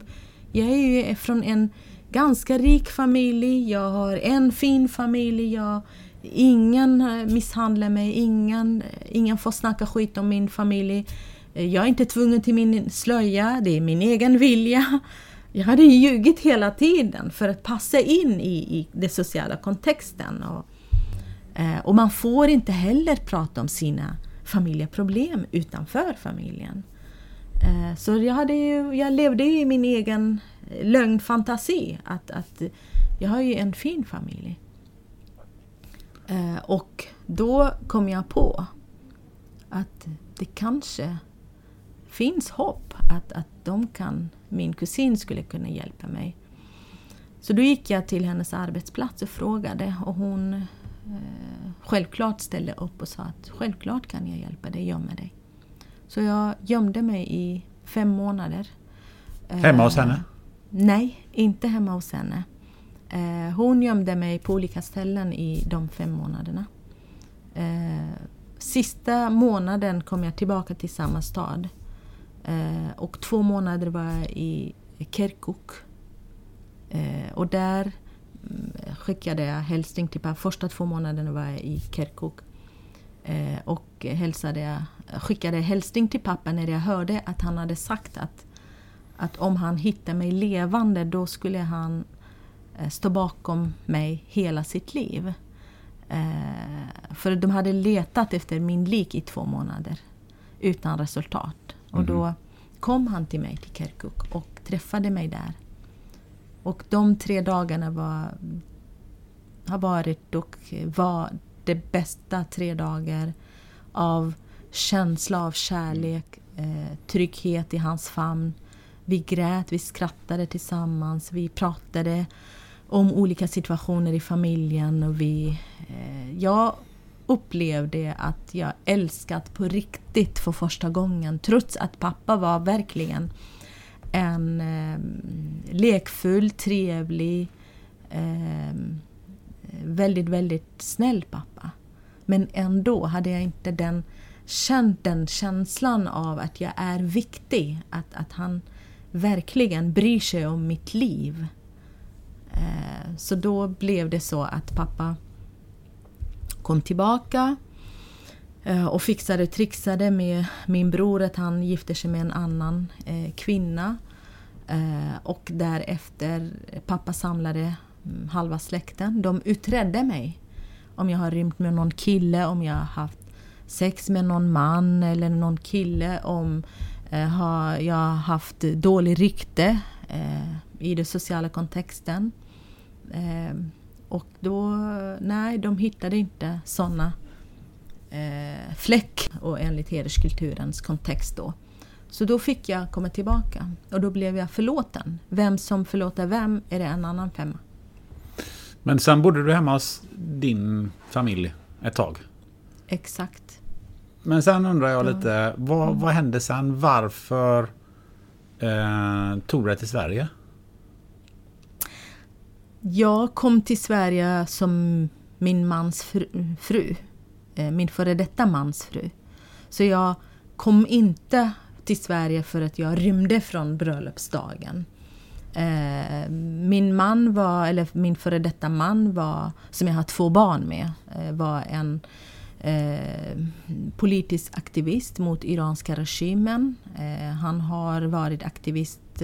Jag är ju från en ganska rik familj, jag har en fin familj, jag, ingen misshandlar mig, ingen, ingen får snacka skit om min familj. Jag är inte tvungen till min slöja, det är min egen vilja. Jag hade ljugit hela tiden för att passa in i, i den sociala kontexten. Och, eh, och man får inte heller prata om sina familjeproblem utanför familjen. Eh, så jag, hade ju, jag levde i min egen eh, lögnfantasi att, att jag har ju en fin familj. Eh, och då kom jag på att det kanske finns hopp att, att de kan, min kusin skulle kunna hjälpa mig. Så då gick jag till hennes arbetsplats och frågade och hon eh, självklart ställde upp och sa att självklart kan jag hjälpa dig, gömma dig. Så jag gömde mig i fem månader. Hemma hos henne? Nej, inte hemma hos henne. Eh, hon gömde mig på olika ställen i de fem månaderna. Eh, sista månaden kom jag tillbaka till samma stad. Eh, och två månader var jag i Kirkuk. Eh, och där mm, skickade jag hälsning till pappa. Första två månaderna var jag i Kirkuk. Eh, och hälsade skickade hälsning till pappa när jag hörde att han hade sagt att, att om han hittade mig levande då skulle han eh, stå bakom mig hela sitt liv. Eh, för de hade letat efter min lik i två månader utan resultat. Och då Mhm. kom han till mig till Kirkuk och träffade mig där. Och de tre dagarna var, har varit och var det bästa tre dagar av känsla av kärlek, eh, trygghet i hans famn. Vi grät, vi skrattade tillsammans, vi pratade om olika situationer i familjen. Och vi, eh, jag upplevde att jag älskat på riktigt för första gången trots att pappa var verkligen en eh, lekfull, trevlig, eh, väldigt, väldigt snäll pappa. Men ändå hade jag inte den, känt den känslan av att jag är viktig. Att, att han verkligen bryr sig om mitt liv. Eh, så då blev det så att pappa kom tillbaka eh, och fixade och trixade med min bror att han gifte sig med en annan eh, kvinna. Och därefter, pappa samlade Eh, halva släkten. De utredde mig. Om jag har rymt med någon kille, om jag har haft sex med någon man eller någon kille. Om eh, har jag har haft dålig rykte eh, i den sociala kontexten. Eh, och då, nej, de hittade inte sådana eh, fläck och enligt hederskulturens kontext då. Så då fick jag komma tillbaka och då blev jag förlåten. Vem som förlåter vem är det en annan femma. Men sen bodde du hemma hos din familj ett tag. Exakt. Men sen undrar jag lite, vad, vad hände sen? Varför eh, tog du dig till Sverige? Jag kom till Sverige som min mans fru, fru. Eh, Min före detta mans fru. Så jag kom inte till Sverige för att jag rymde från bröllopsdagen. Eh, Min man var, eller min före detta man var, som jag har två barn med, eh, var en eh, politisk aktivist mot iranska regimen. Han har varit aktivist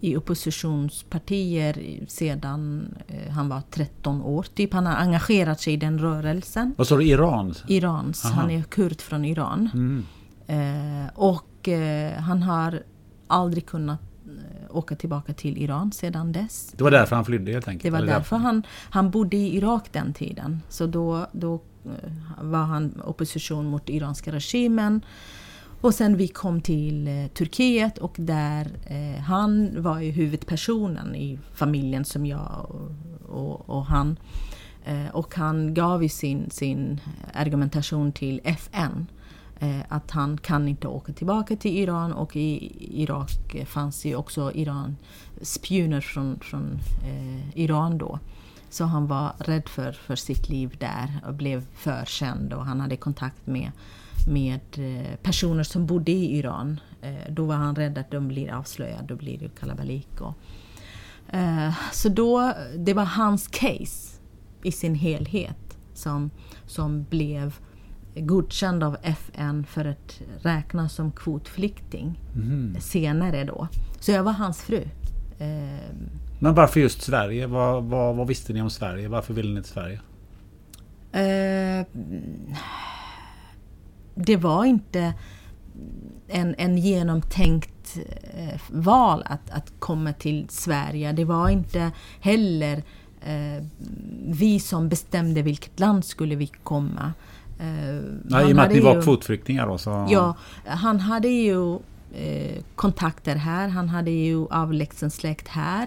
i oppositionspartier sedan han var 13 år. Typ han har engagerat sig i den rörelsen. Vad sa du, Iran? Irans, Aha. han är kurd från Iran. Mm. Och han har aldrig kunnat åka tillbaka till Iran sedan dess. Det var därför han flydde helt enkelt? Det var därför han, han bodde i Irak den tiden. Så då, då eh, var han opposition mot iranska regimen. Och sen vi kom till eh, Turkiet och där eh, han var ju huvudpersonen i familjen som jag och, och, och han. Eh, och han gav ju sin, sin argumentation till FN. Eh, att han kan inte åka tillbaka till Iran och i Irak fanns ju också Iran, spioner från, från eh, Iran då. Så han var rädd för, för sitt liv där och blev för känd och han hade kontakt med, med eh, personer som bodde i Iran. Eh, då var han rädd att de blir avslöjade, då blir det kalabalik. Och, eh, så då, det var hans case i sin helhet som, som blev godkänd av FN för att räknas som kvotflykting Mhm. senare då. Så jag var hans fru. Eh, Men varför just Sverige? Vad, vad, vad visste ni om Sverige? Varför ville ni till Sverige? Eh, det var inte en, en genomtänkt eh, val att, att komma till Sverige. Det var inte heller eh, vi som bestämde vilket land skulle vi komma. Eh, Nej, I och med att ni var ju- kvotflyktingar då så... Ja, han hade ju eh, kontakter här. Han hade ju avlägsen släkt här.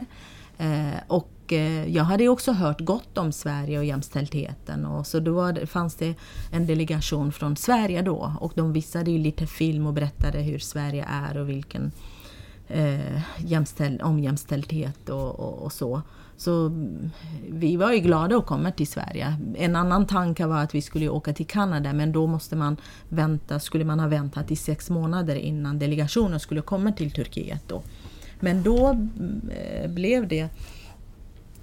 Eh, och eh, jag hade också hört gott om Sverige och jämställdheten. Och så då var fanns det en delegation från Sverige då och de visade ju lite film och berättade hur Sverige är och vilken eh, jämställd, om jämställdhet och, och, och, så. Så vi var ju glada att komma till Sverige. En annan tanke var att vi skulle åka till Kanada men då måste man vänta, skulle man ha väntat i sex månader innan delegationen skulle komma till Turkiet. Då. Men då eh, blev det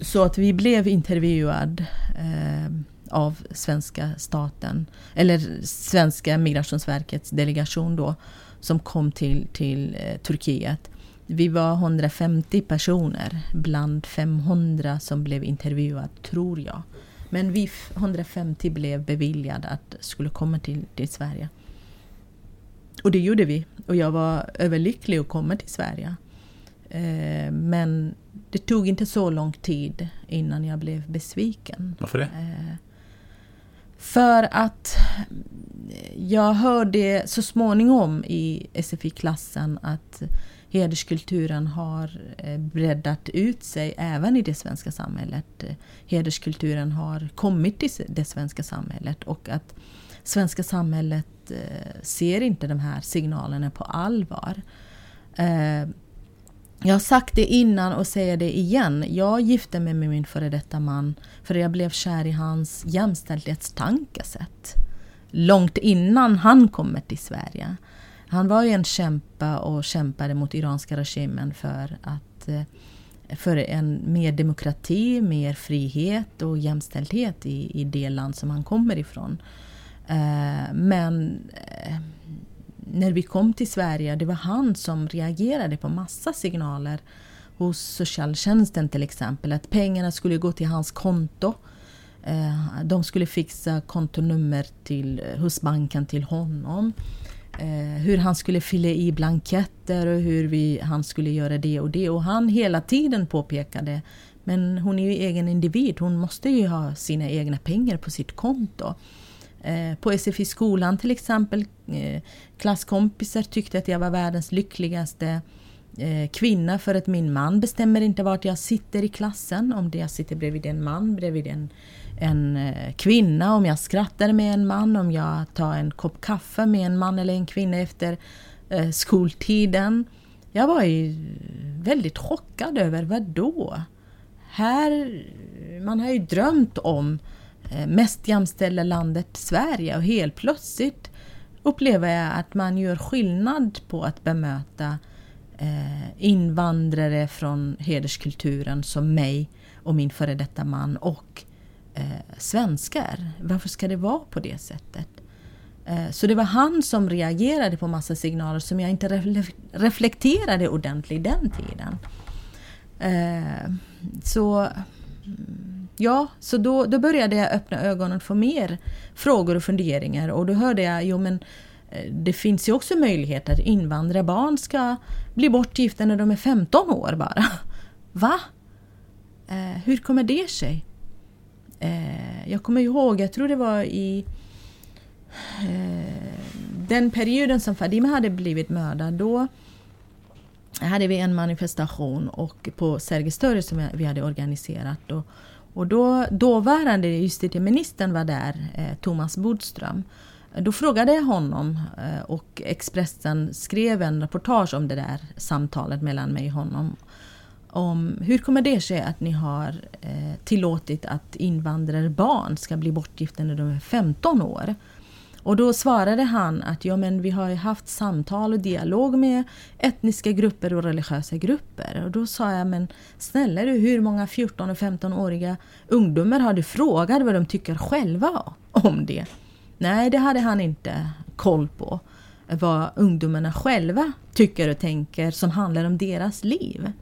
så att vi blev intervjuad eh, av svenska staten, eller svenska migrationsverkets delegation då, som kom till, till eh, Turkiet. Vi var 150 personer bland 500 som blev intervjuade, tror jag. Men vi 150 blev beviljade att skulle komma till, till Sverige. Och det gjorde vi. Och jag var överlycklig att komma till Sverige. Eh, men det tog inte så lång tid innan jag blev besviken. Varför det? Eh, för att jag hörde så småningom i SFI-klassen att hederskulturen har eh, breddat ut sig även i det svenska samhället. Eh, hederskulturen har kommit till det svenska samhället och att svenska samhället eh, ser inte de här signalerna på allvar. Jag har sagt det innan och säger det igen. Jag gifte mig med min före detta man för jag blev kär i hans jämställdhetstankesätt. Långt innan han kom till Sverige. Han var ju en kämpa och kämpade mot iranska regimen för att eh, för en mer demokrati, mer frihet och jämställdhet i, i det land som han kommer ifrån. Eh, men eh, när vi kom till Sverige, det var han som reagerade på massa signaler hos socialtjänsten till exempel. Att pengarna skulle gå till hans konto. De skulle fixa kontonummer till, hos banken till honom. Eh, hur han skulle fylla i blanketter och hur vi, han skulle göra det och det. Och han hela tiden påpekade men hon är ju egen individ, hon måste ju ha sina egna pengar på sitt konto. Eh, på SFI-skolan till exempel, eh, klasskompisar tyckte att jag var världens lyckligaste eh, kvinna för att min man bestämmer inte vart jag sitter i klassen. Om jag sitter bredvid en man, bredvid en, en eh, kvinna, om jag skrattar med en man, om jag tar en kopp kaffe med en man eller en kvinna efter eh, skoltiden. Jag var ju väldigt chockad över vad då? Här, man har ju drömt om eh, mest jämställda landet Sverige och helt plötsligt upplever jag att man gör skillnad på att bemöta invandrare från hederskulturen som mig och min före detta man och eh, svenskar. Varför ska det vara på det sättet? Eh, så det var han som reagerade på massa signaler som jag inte reflekterade ordentligt den tiden. Eh, så mm, Ja, så då, då började jag öppna ögonen för mer frågor och funderingar och då hörde jag, jo men eh, det finns ju också möjlighet att invandrarbarn ska bli bortgifta när de är 15 år bara. Va? Eh, hur kommer det sig? Eh, jag kommer ihåg, jag tror det var i eh, den perioden som Fadime hade blivit mördad, då hade vi en manifestation och på Sergels torg som vi hade organiserat. Och, och då, dåvarande justitieministern var där, eh, Thomas Bodström. Då frågade jag honom eh, och Expressen skrev en reportage om det där samtalet mellan mig och honom. Om hur kommer det sig att ni har eh, tillåtit att invandrarbarn ska bli bortgifta när de är 15 år? Och då svarade han att ja, men vi har haft samtal och dialog med etniska grupper och religiösa grupper. Och då sa jag, men snälla du, hur många 14 och 15-åriga ungdomar har du frågat vad de tycker själva om det? Nej, det hade han inte koll på. Vad ungdomarna själva tycker och tänker som handlar om deras liv.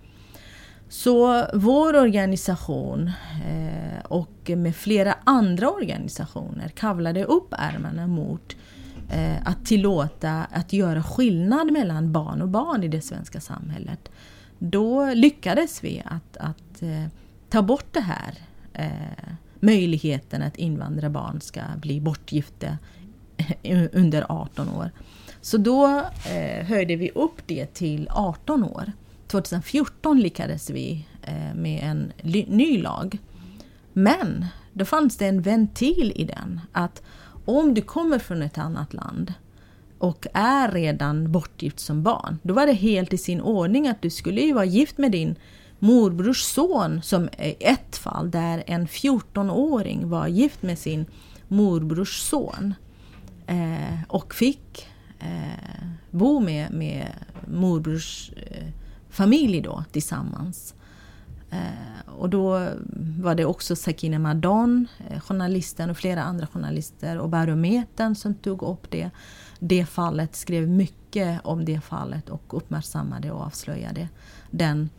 Så vår organisation eh, och med flera andra organisationer kavlade upp ärmarna mot eh, att tillåta att göra skillnad mellan barn och barn i det svenska samhället. Då lyckades vi att, att eh, ta bort det här möjligheten att invandrarbarn ska bli bortgifta under 18 år. Så då höjde vi upp det till 18 år. 2014 lyckades vi eh, med en ny lag. Men då fanns det en ventil i den att om du kommer från ett annat land och är redan bortgift som barn, då var det helt i sin ordning att du skulle ju vara gift med din morbrors son, som i ett fall där en 14-åring var gift med sin morbrors son eh, och fick eh, bo med, med morbrors eh, familj då tillsammans. Eh, och då var det också Sakine Madon, eh, journalisten och flera andra journalister och Barometern som tog upp det. Det fallet, skrev mycket om det fallet och uppmärksammade och avslöjade den.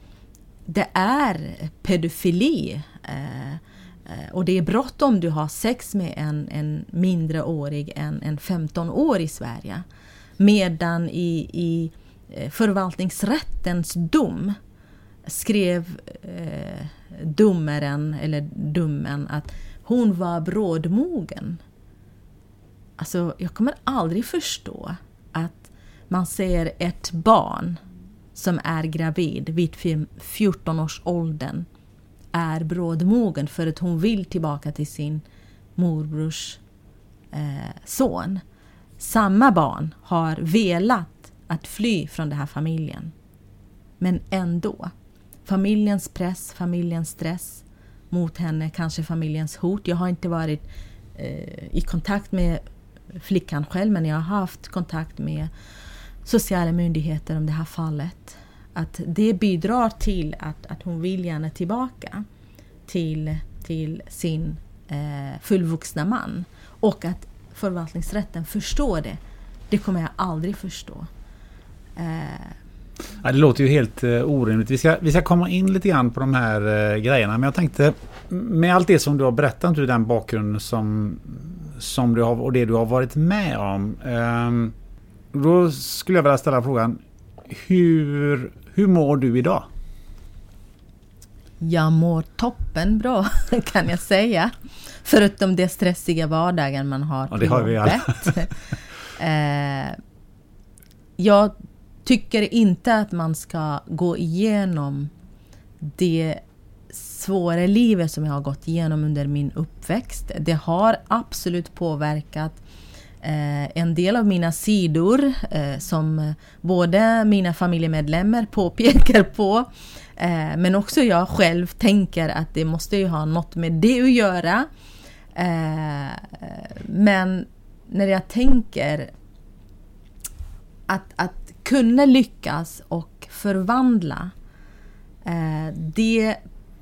Det är pedofili. Eh, eh och det är brott om du har sex med en, en mindreårig än en 15 år i Sverige. Medan i, i Eh, förvaltningsrättens dom skrev eh, domaren, eller domen, att hon var brådmogen. Alltså, jag kommer aldrig förstå att man ser ett barn som är gravid vid 14 års åldern är brådmogen för att hon vill tillbaka till sin morbrors eh, son. Samma barn har velat att fly från den här familjen. Men ändå familjens press, familjens stress mot henne, kanske familjens hot. Jag har inte varit eh, i kontakt med flickan själv men jag har haft kontakt med sociala myndigheter om det här fallet. Att det bidrar till att, att hon vill gärna tillbaka till, till sin eh, fullvuxna man. Och att förvaltningsrätten förstår det. Det kommer jag aldrig förstå. Eh, Ja, det låter ju helt uh, orimligt. Vi ska, vi ska komma in lite grann på de här uh, grejerna. Men jag tänkte med allt det som du har berättat, den bakgrunden som, som du har och det du har varit med om. Um, då skulle jag vilja ställa frågan. Hur, hur mår du idag? Jag mår toppen bra kan jag säga. Förutom det stressiga vardagen man har på ja, det har vi alla. uh, jag tycker inte att man ska gå igenom det svåra livet som jag har gått igenom under min uppväxt. Det har absolut påverkat eh, en del av mina sidor eh, som både mina familjemedlemmar påpekar på eh, men också jag själv tänker att det måste ju ha något med det att göra. Eh, men när jag tänker att, att kunde lyckas och förvandla eh, det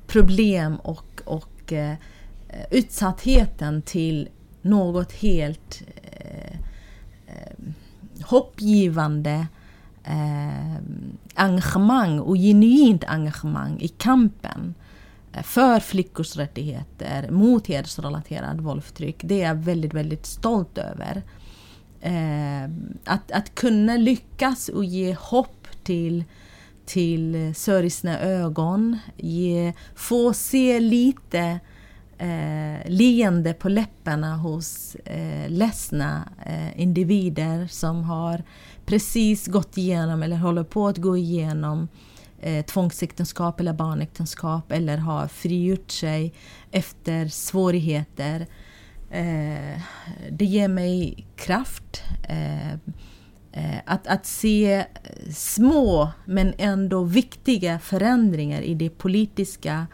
problem och, och eh, utsattheten till något helt eh, eh hoppgivande eh, engagemang och genuint engagemang i kampen eh, för flickors rättigheter, mot hedersrelaterat våldsförtryck. Det är jag väldigt, väldigt stolt över eh, att, att kunna lyckas och ge hopp till, till sorgsna ögon, ge, få se lite eh, leende på läpparna hos eh, ledsna eh, individer som har precis gått igenom eller håller på att gå igenom eh, tvångsäktenskap eller barnäktenskap eller har frigjort sig efter svårigheter. Eh, det ger mig kraft. Eh, eh, att, att se små men ändå viktiga förändringar i det politiska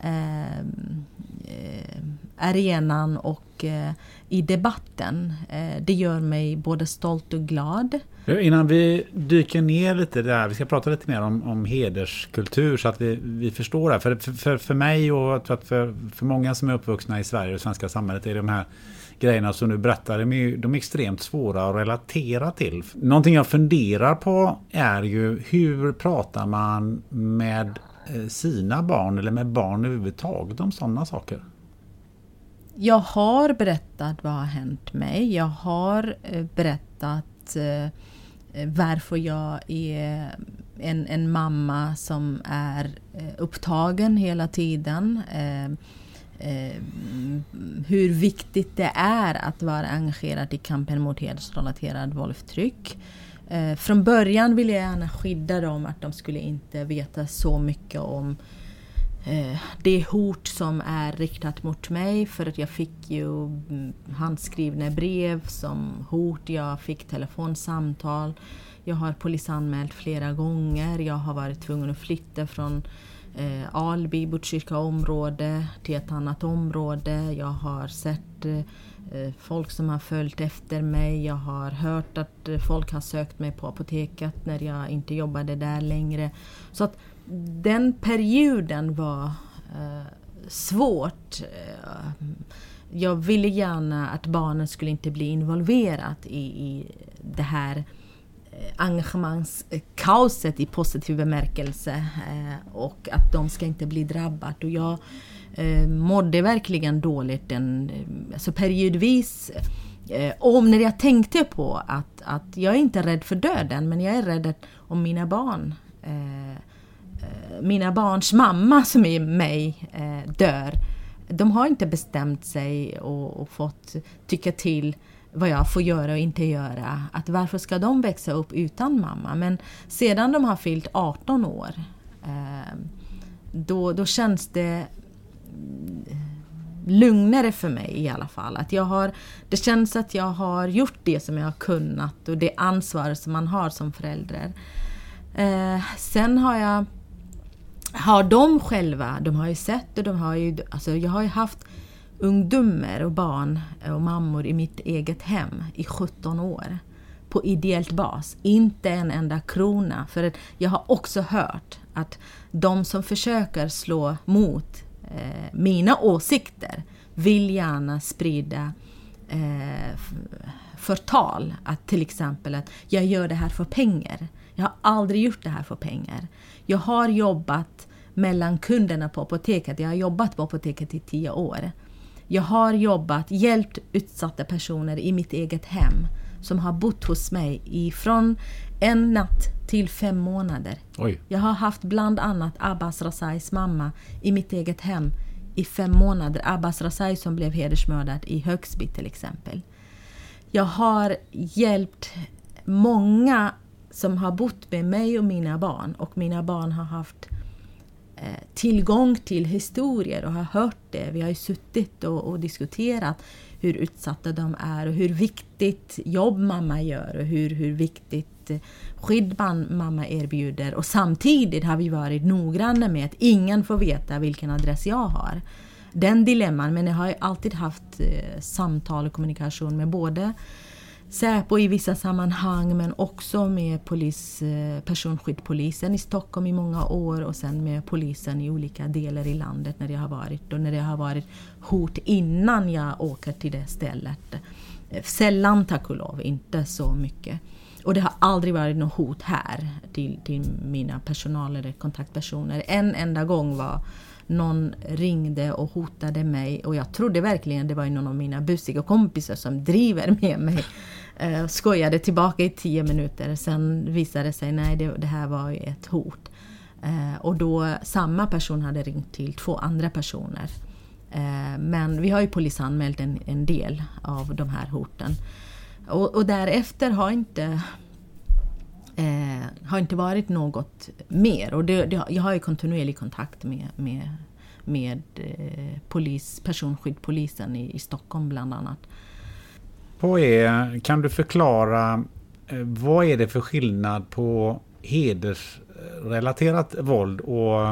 eh, eh arenan och eh, i debatten. Eh, det gör mig både stolt och glad. Innan vi dyker ner lite där, vi ska prata lite mer om, om hederskultur så att vi, vi förstår det. För, för, för mig och för, för, många som är uppvuxna i Sverige och svenska samhället är de här grejerna som du berättar, de är, de är extremt svåra att relatera till. Någonting jag funderar på är ju hur pratar man med eh, sina barn eller med barn överhuvudtaget om sådana saker? Jag har berättat vad har hänt mig. Jag har eh, berättat eh, varför jag är en, en mamma som är eh, upptagen hela tiden. hur viktigt det är att vara engagerad i kampen mot hedersrelaterad våldsförtryck. från början ville jag gärna skydda dem, att de skulle inte veta så mycket om eh, Eh, det hot som är riktat mot mig för att jag fick ju mm, handskrivna brev som hot, jag fick telefonsamtal. Jag har polisanmält flera gånger, jag har varit tvungen att flytta från eh, Alby, Botkyrka område till ett annat område. Jag har sett eh, folk som har följt efter mig. Jag har hört att folk har sökt mig på apoteket när jag inte jobbade där längre. Så att den perioden var eh, svårt. Eh, jag ville gärna att barnen skulle inte bli involverat i, i det här eh, engagemangskaoset i positiv bemärkelse eh, och att de ska inte bli drabbade. Och jag eh, mådde verkligen dåligt den eh, alltså periodvis om när jag tänkte på att, att jag är inte rädd för döden men jag är rädd om mina barn Eh, mina barns mamma som är mig eh, dör. De har inte bestämt sig och, och fått tycka till vad jag får göra och inte göra. Att varför ska de växa upp utan mamma? Men sedan de har fyllt 18 år eh, då, då känns det mm, lugnare för mig i alla fall. Att jag har, det känns att jag har gjort det som jag har kunnat och det ansvar som man har som förälder. Eh, sen har jag har de själva, de har ju sett och de har ju, alltså jag har ju haft ungdomar och barn och mammor i mitt eget hem i 17 år på ideellt bas. Inte en enda krona. För jag har också hört att de som försöker slå mot eh, mina åsikter vill gärna sprida eh, förtal. Att till exempel att jag gör det här för pengar. Jag har aldrig gjort det här för pengar. Jag har jobbat mellan kunderna på apoteket. Jag har jobbat på apoteket i tio år. Jag har jobbat, hjälpt utsatta personer i mitt eget hem som har bott hos mig ifrån en natt till fem månader. Oj. Jag har haft bland annat Abbas Razais mamma i mitt eget hem i fem månader. Abbas Razai som blev hedersmördad i Högsby till exempel. Jag har hjälpt många som har bott med mig och mina barn och mina barn har haft Eh, tillgång till historier och har hört det. Vi har ju suttit och, och, diskuterat hur utsatta de är och hur viktigt jobb mamma gör och hur, hur viktigt eh, skydd mamma erbjuder. Och samtidigt har vi varit noggranna med att ingen får veta vilken adress jag har. Den dilemman, men jag har alltid haft eh, samtal och kommunikation med både Säpo i vissa sammanhang men också med polis, eh, personskyddpolisen i Stockholm i många år och sen med polisen i olika delar i landet när det har varit och när det har varit hot innan jag åker till det stället. Eh, sällan tack och lov, inte så mycket. Och det har aldrig varit något hot här till, till mina personal eller kontaktpersoner. En enda gång var någon ringde och hotade mig och jag trodde verkligen det var någon av mina busiga kompisar som driver med mig eh, skojade tillbaka i tio minuter, sen visade det sig nej det, det här var ett hot. Eh, och då samma person hade ringt till två andra personer. Eh, men vi har ju polisanmält en, en del av de här hoten. Och, och därefter har inte eh, har inte varit något mer. Och det, det, jag har ju kontinuerlig kontakt med, med, med eh, polis, personskyddpolisen i, i Stockholm bland annat. På är, kan du förklara eh, vad är det för skillnad på hedersrelaterat våld och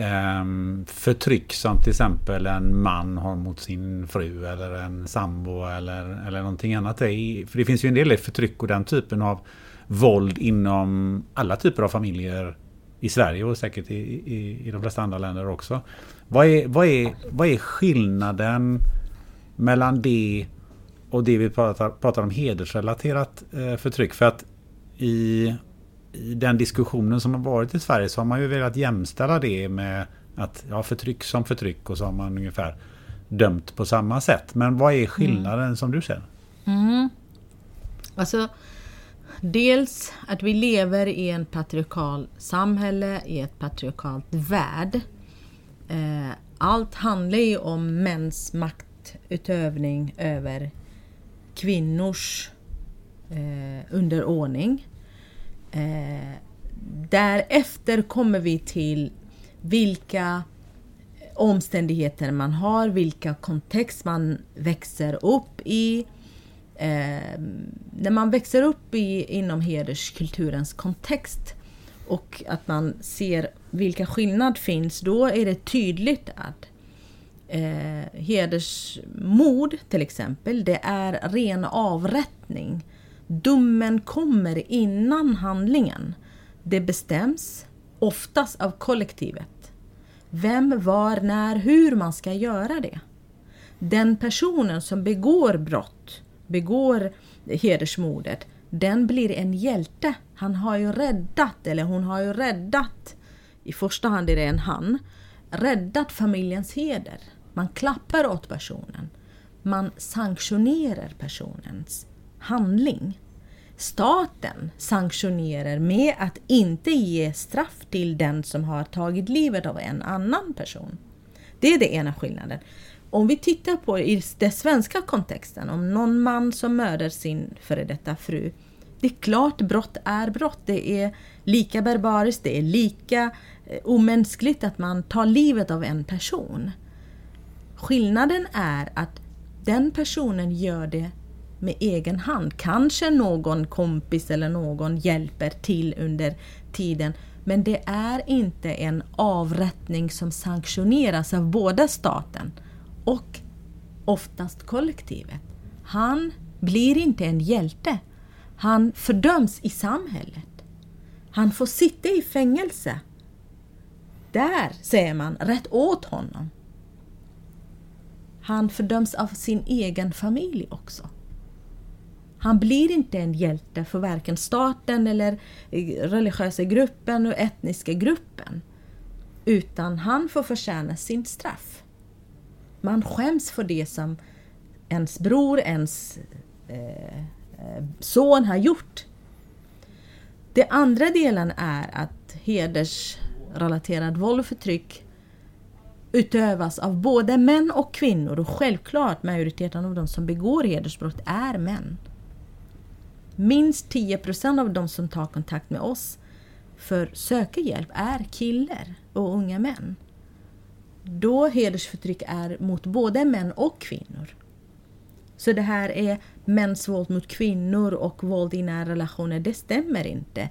eh, förtryck som till exempel en man har mot sin fru eller en sambo eller, eller någonting annat. För det finns ju en del förtryck och den typen av våld inom alla typer av familjer i Sverige och säkert i, i, i de flesta andra länder också. Vad är, vad, är, vad är skillnaden mellan det och det vi pratar, pratar om hedersrelaterat eh, förtryck? För att i, i den diskussionen som har varit i Sverige så har man ju velat jämställa det med att ja, förtryck som förtryck och så har man ungefär dömt på samma sätt. Men vad är skillnaden mm. som du ser? Mm. Alltså Dels att vi lever i en patriarkal samhälle, i ett patriarkalt värld. Eh, allt handlar ju om mäns maktutövning över kvinnors eh, underordning. Eh, därefter kommer vi till vilka omständigheter man har, vilka kontext man växer upp i. Eh, när man växer upp i, inom hederskulturens kontext och att man ser vilka skillnader finns, då är det tydligt att eh, hedersmord till exempel, det är ren avrättning. Domen kommer innan handlingen. Det bestäms oftast av kollektivet. Vem, var, när, hur man ska göra det. Den personen som begår brott, begår hedersmordet, den blir en hjälte. Han har ju räddat, eller hon har ju räddat, i första hand är det en han, räddat familjens heder. Man klappar åt personen. Man sanktionerar personens handling. Staten sanktionerar med att inte ge straff till den som har tagit livet av en annan person. Det är den ena skillnaden. Om vi tittar på i den svenska kontexten, om någon man som mördar sin före detta fru. Det är klart brott är brott. Det är lika barbariskt, det är lika eh, omänskligt att man tar livet av en person. Skillnaden är att den personen gör det med egen hand. Kanske någon kompis eller någon hjälper till under tiden. Men det är inte en avrättning som sanktioneras av både staten och oftast kollektivet. Han blir inte en hjälte. Han fördöms i samhället. Han får sitta i fängelse. Där säger man rätt åt honom. Han fördöms av sin egen familj också. Han blir inte en hjälte för varken staten eller eh, religiösa gruppen och etniska gruppen. Utan han får förtjäna sin straff. Man skäms för det som ens bror, ens eh, eh son har gjort. Den andra delen är att hedersrelaterad våld och förtryck utövas av både män och kvinnor och självklart majoriteten av de som begår hedersbrott är män. Minst 10 procent av de som tar kontakt med oss för söka hjälp är killar och unga män. Då hedersförtryck är mot både män och kvinnor. Så det här är mäns våld mot kvinnor och våld i nära relationer, det stämmer inte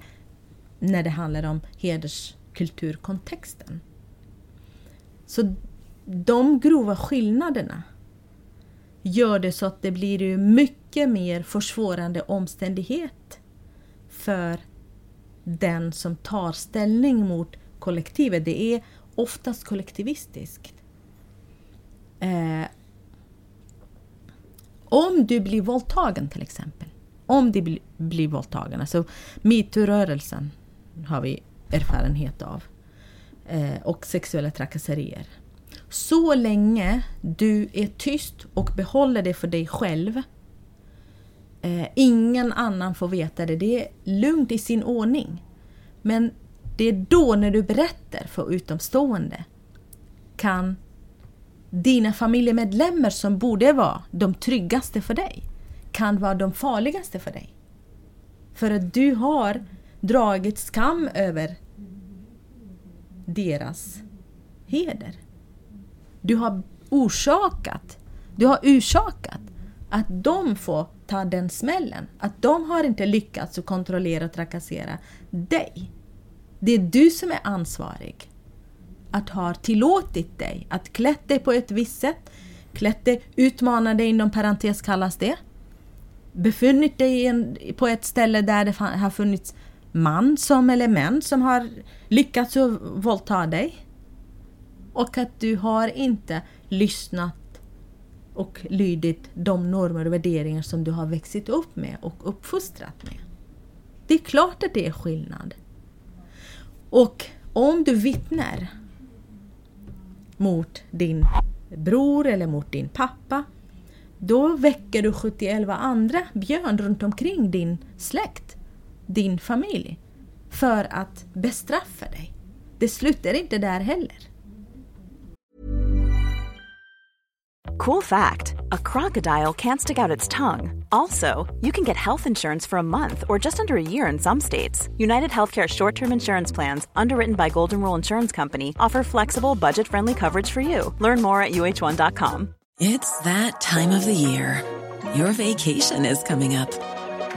när det handlar om hederskulturkontexten. Så de grova skillnaderna gör det så att det blir mycket mer försvårande omständighet för den som tar ställning mot kollektivet. Det är oftast kollektivistiskt. Eh, om du blir våldtagen till exempel. Om du blir, blir våldtagen, alltså metoo-rörelsen har vi erfarenhet av. Eh, och sexuella trakasserier. Så länge du är tyst och behåller det för dig själv. Eh, ingen annan får veta det. Det är lugnt i sin ordning. Men det är då när du berättar för utomstående kan dina familjemedlemmar som borde vara de tryggaste för dig kan vara de farligaste för dig. För att du har dragit skam över deras heder. Du har orsakat, du har orsakat att de får ta den smällen. Att de har inte lyckats att kontrollera och trakassera dig. Det är du som är ansvarig. Att ha tillåtit dig att klätt dig på ett visst sätt, klätt dig, utmana dig inom parentes kallas det. Befunnit dig en, på ett ställe där det har funnits man som eller män som har lyckats våldta dig. Och att du har inte lyssnat och lydit de normer och värderingar som du har växt upp med och uppfostrat med. Det är klart att det är skillnad. Och om du vittnar mot din bror eller mot din pappa, då väcker du 71 andra björn runt omkring din släkt, din familj, för att bestraffa dig. Det slutar inte där heller. Cool fact a crocodile can't stick out its tongue. Also, you can get health insurance for a month or just under a year in some states. United Healthcare short term insurance plans, underwritten by Golden Rule Insurance Company, offer flexible, budget friendly coverage for you. Learn more at uh1.com. It's that time of the year. Your vacation is coming up.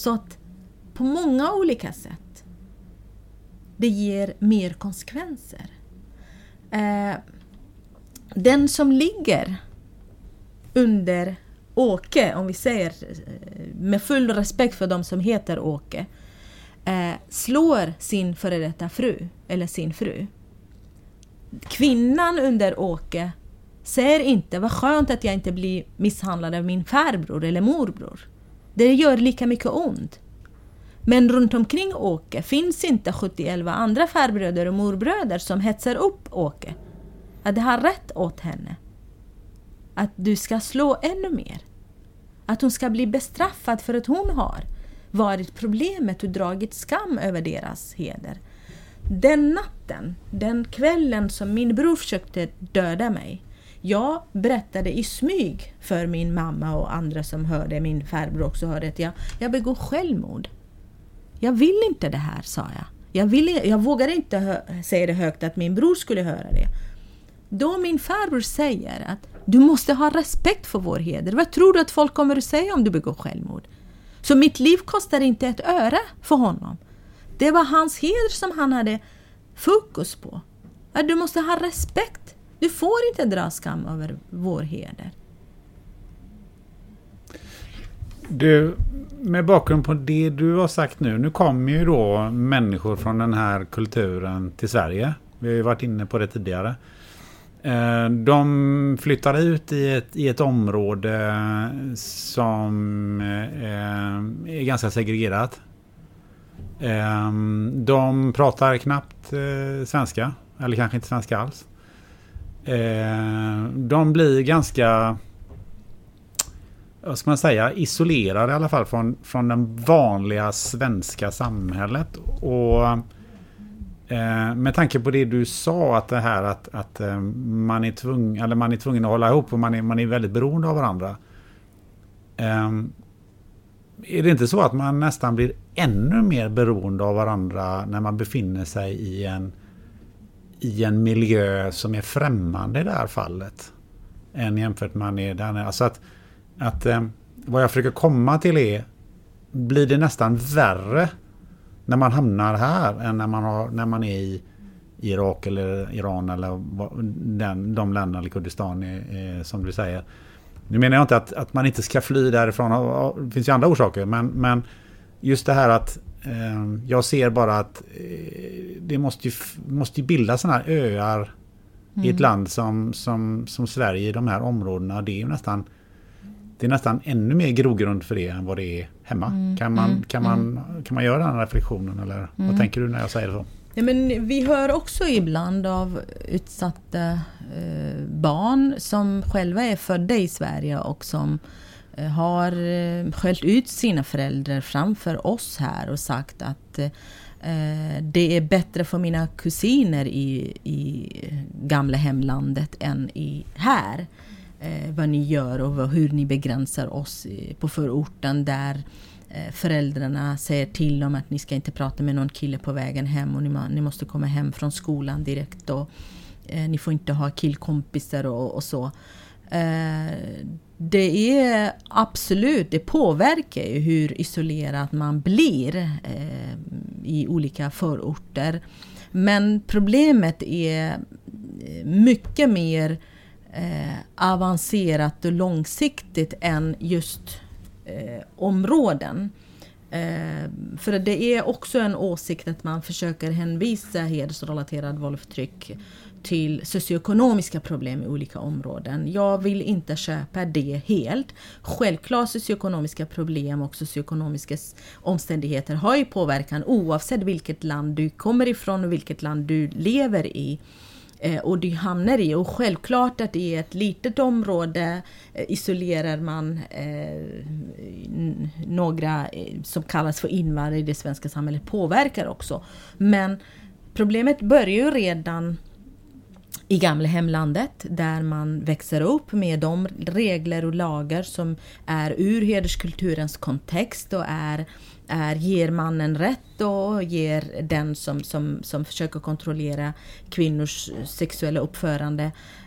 Så att på många olika sätt det ger mer konsekvenser. Eh, den som ligger under Åke, om vi säger eh, med full respekt för de som heter Åke, eh, slår sin före detta fru, eller sin fru. Kvinnan under Åke säger inte vad skönt att jag inte blir misshandlad av min farbror eller morbror. Det gör lika mycket ont. Men runt omkring Åke finns inte 71 andra farbröder och morbröder som hetsar upp Åke. Att det har rätt åt henne. Att du ska slå ännu mer. Att hon ska bli bestraffad för att hon har varit problemet och dragit skam över deras heder. Den natten, den kvällen som min bror försökte döda mig, jag berättade i smyg för min mamma och andra som hörde, min farbror också hörde, att jag, jag begår självmord. Jag vill inte det här, sa jag. Jag, vill, jag vågade inte säga det högt att min bror skulle höra det. Då min farbror säger att du måste ha respekt för vår heder. Vad tror du att folk kommer att säga om du begår självmord? Så mitt liv kostar inte ett öre för honom. Det var hans heder som han hade fokus på. Att du måste ha respekt. Du får inte dra skam över vår heder. Du, med bakgrund på det du har sagt nu. Nu kommer ju då människor från den här kulturen till Sverige. Vi har ju varit inne på det tidigare. Eh, de flyttar ut i ett, i ett område som eh, är ganska segregerat. Eh, de pratar knappt svenska, eller kanske inte svenska alls. Eh, de blir ganska vad ska man säga, isolerade i alla fall från, från den vanliga svenska samhället. Och eh, med tanke på det du sa, att det här att, att eh, man, är tvung, eller man är tvungen att hålla ihop och man är, man är väldigt beroende av varandra. Eh, är det inte så att man nästan blir ännu mer beroende av varandra när man befinner sig i en, i en miljö som är främmande i det här fallet? Än jämfört med man är där nere. Alltså att, att eh, vad jag försöker komma till är, blir det nästan värre när man hamnar här än när man, har, när man är i Irak eller Iran eller den, de länderna, eller Kurdistan är, som du säger. Nu menar jag inte att, att man inte ska fly därifrån, det finns ju andra orsaker, men, men just det här att jag ser bara att eh, det måste ju, måste bildas sådana här öar mm. i ett mm. land som, som, som Sverige i de här områdena. Det är ju nästan det är nästan ännu mer grogrund för det än vad det är hemma. Mm, kan, man, mm, kan, man, mm. kan man göra den reflektionen eller vad tänker du när jag säger så? Ja, men vi hör också ibland av utsatta eh, barn som själva är födda i Sverige och som Eh, har eh, skällt ut sina föräldrar framför oss här och sagt att eh, det är bättre för mina kusiner i, i gamla hemlandet än i här vad ni gör och hur ni begränsar oss på förorten där föräldrarna säger till dem att ni ska inte prata med någon kille på vägen hem och ni, ni måste komma hem från skolan direkt och eh, ni får inte ha killkompisar och, och så. Eh, det är absolut, det påverkar ju hur isolerad man blir eh, i olika förorter. Men problemet är eh, mycket mer eh, avancerat och långsiktigt än just eh, områden. Eh, för det är också en åsikt att man försöker hänvisa hedersrelaterad våld och förtryck till socioekonomiska problem i olika områden. Jag vill inte köpa det helt. Självklart socioekonomiska problem och socioekonomiska omständigheter har ju påverkan oavsett vilket land du kommer ifrån och vilket land du lever i. Eh, och du hamnar i. Och självklart att i ett litet område eh, isolerar man eh, några eh, som kallas för invandrare i det svenska samhället påverkar också. Men problemet börjar ju redan i gamla hemlandet där man växer upp med de regler och lagar som är ur hederskulturens kontext och är, är ger mannen rätt och ger den som, som, som försöker kontrollera kvinnors sexuella uppförande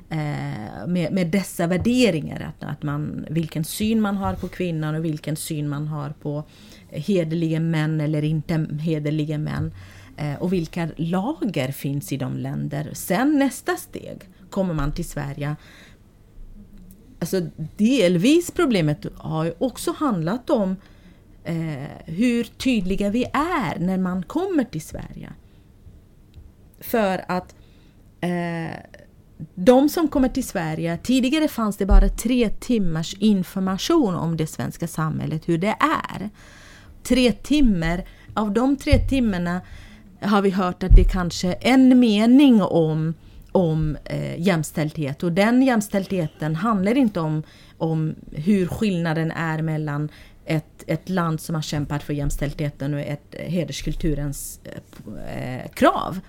eh, med, med dessa värderingar. Att, att man, vilken syn man har på kvinnan och vilken syn man har på hederliga män eller inte hederliga män. Eh, och vilka lager finns i de länder. Sen nästa steg kommer man till Sverige. Alltså delvis problemet har ju också handlat om eh, hur tydliga vi är när man kommer till Sverige. För att eh, de som kommer till Sverige, tidigare fanns det bara tre timmars information om det svenska samhället, hur det är. Tre timmar, av de tre timmarna har vi hört att det kanske är en mening om, om eh, jämställdhet och den jämställdheten handlar inte om, om hur skillnaden är mellan ett, ett land som har kämpat för jämställdheten och ett eh, hederskulturens eh, eh, krav.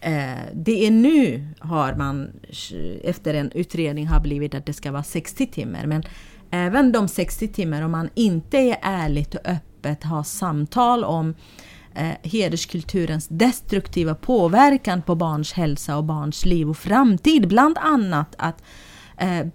Eh, det är nu har man eh, efter en utredning har blivit att det ska vara 60 timmar men även de 60 timmar om man inte är ärligt och öppet har samtal om eh, hederskulturens destruktiva påverkan på barns hälsa och barns liv och framtid. Bland annat att Eh,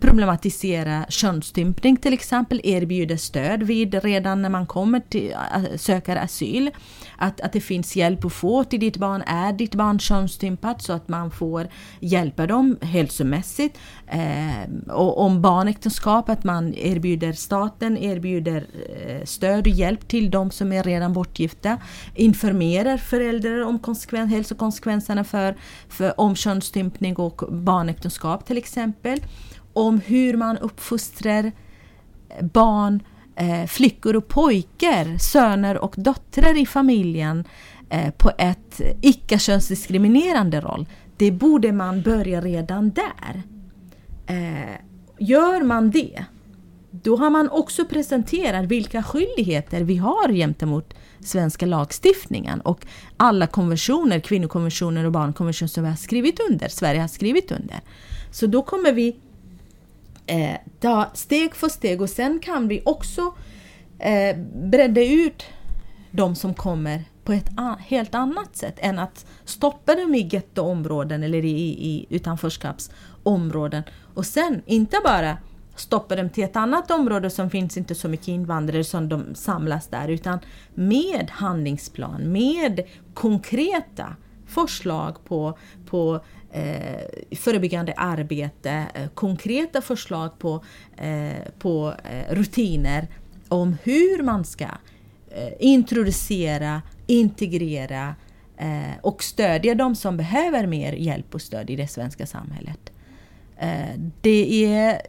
problematisera könsstympning till exempel, erbjuda stöd vid redan när man kommer till, äh, söker asyl. Att, att det finns hjälp att få till ditt barn. Är ditt barn könsstympat så att man får hjälpa dem hälsomässigt. Eh, och om barnäktenskap, att man erbjuder staten erbjuder eh, stöd och hjälp till de som är redan bortgifta. Informerar föräldrar om konsekven, hälsokonsekvenserna för, för om könsstympning och barnäktenskap till exempel exempel om hur man uppfostrar barn, eh, flickor och pojkar, söner och döttrar i familjen eh, på ett icke-könsdiskriminerande roll. Det borde man börja redan där. Eh, gör man det, då har man också presenterat vilka skyldigheter vi har gentemot svenska lagstiftningen och alla konventioner, kvinnokonventioner och barnkonventioner som vi har skrivit under, Sverige har skrivit under. Så då kommer vi eh, ta steg för steg och sen kan vi också eh, bredda ut de som kommer på ett helt annat sätt än att stoppa dem i gettoområden eller i, i utanförskapsområden. Och sen inte bara stoppa dem till ett annat område som finns inte så mycket invandrare som de samlas där utan med handlingsplan, med konkreta förslag på, på eh, förebyggande arbete, eh, konkreta förslag på, eh, på eh, rutiner om hur man ska eh, introducera, integrera eh, och stödja de som behöver mer hjälp och stöd i det svenska samhället. Eh, det är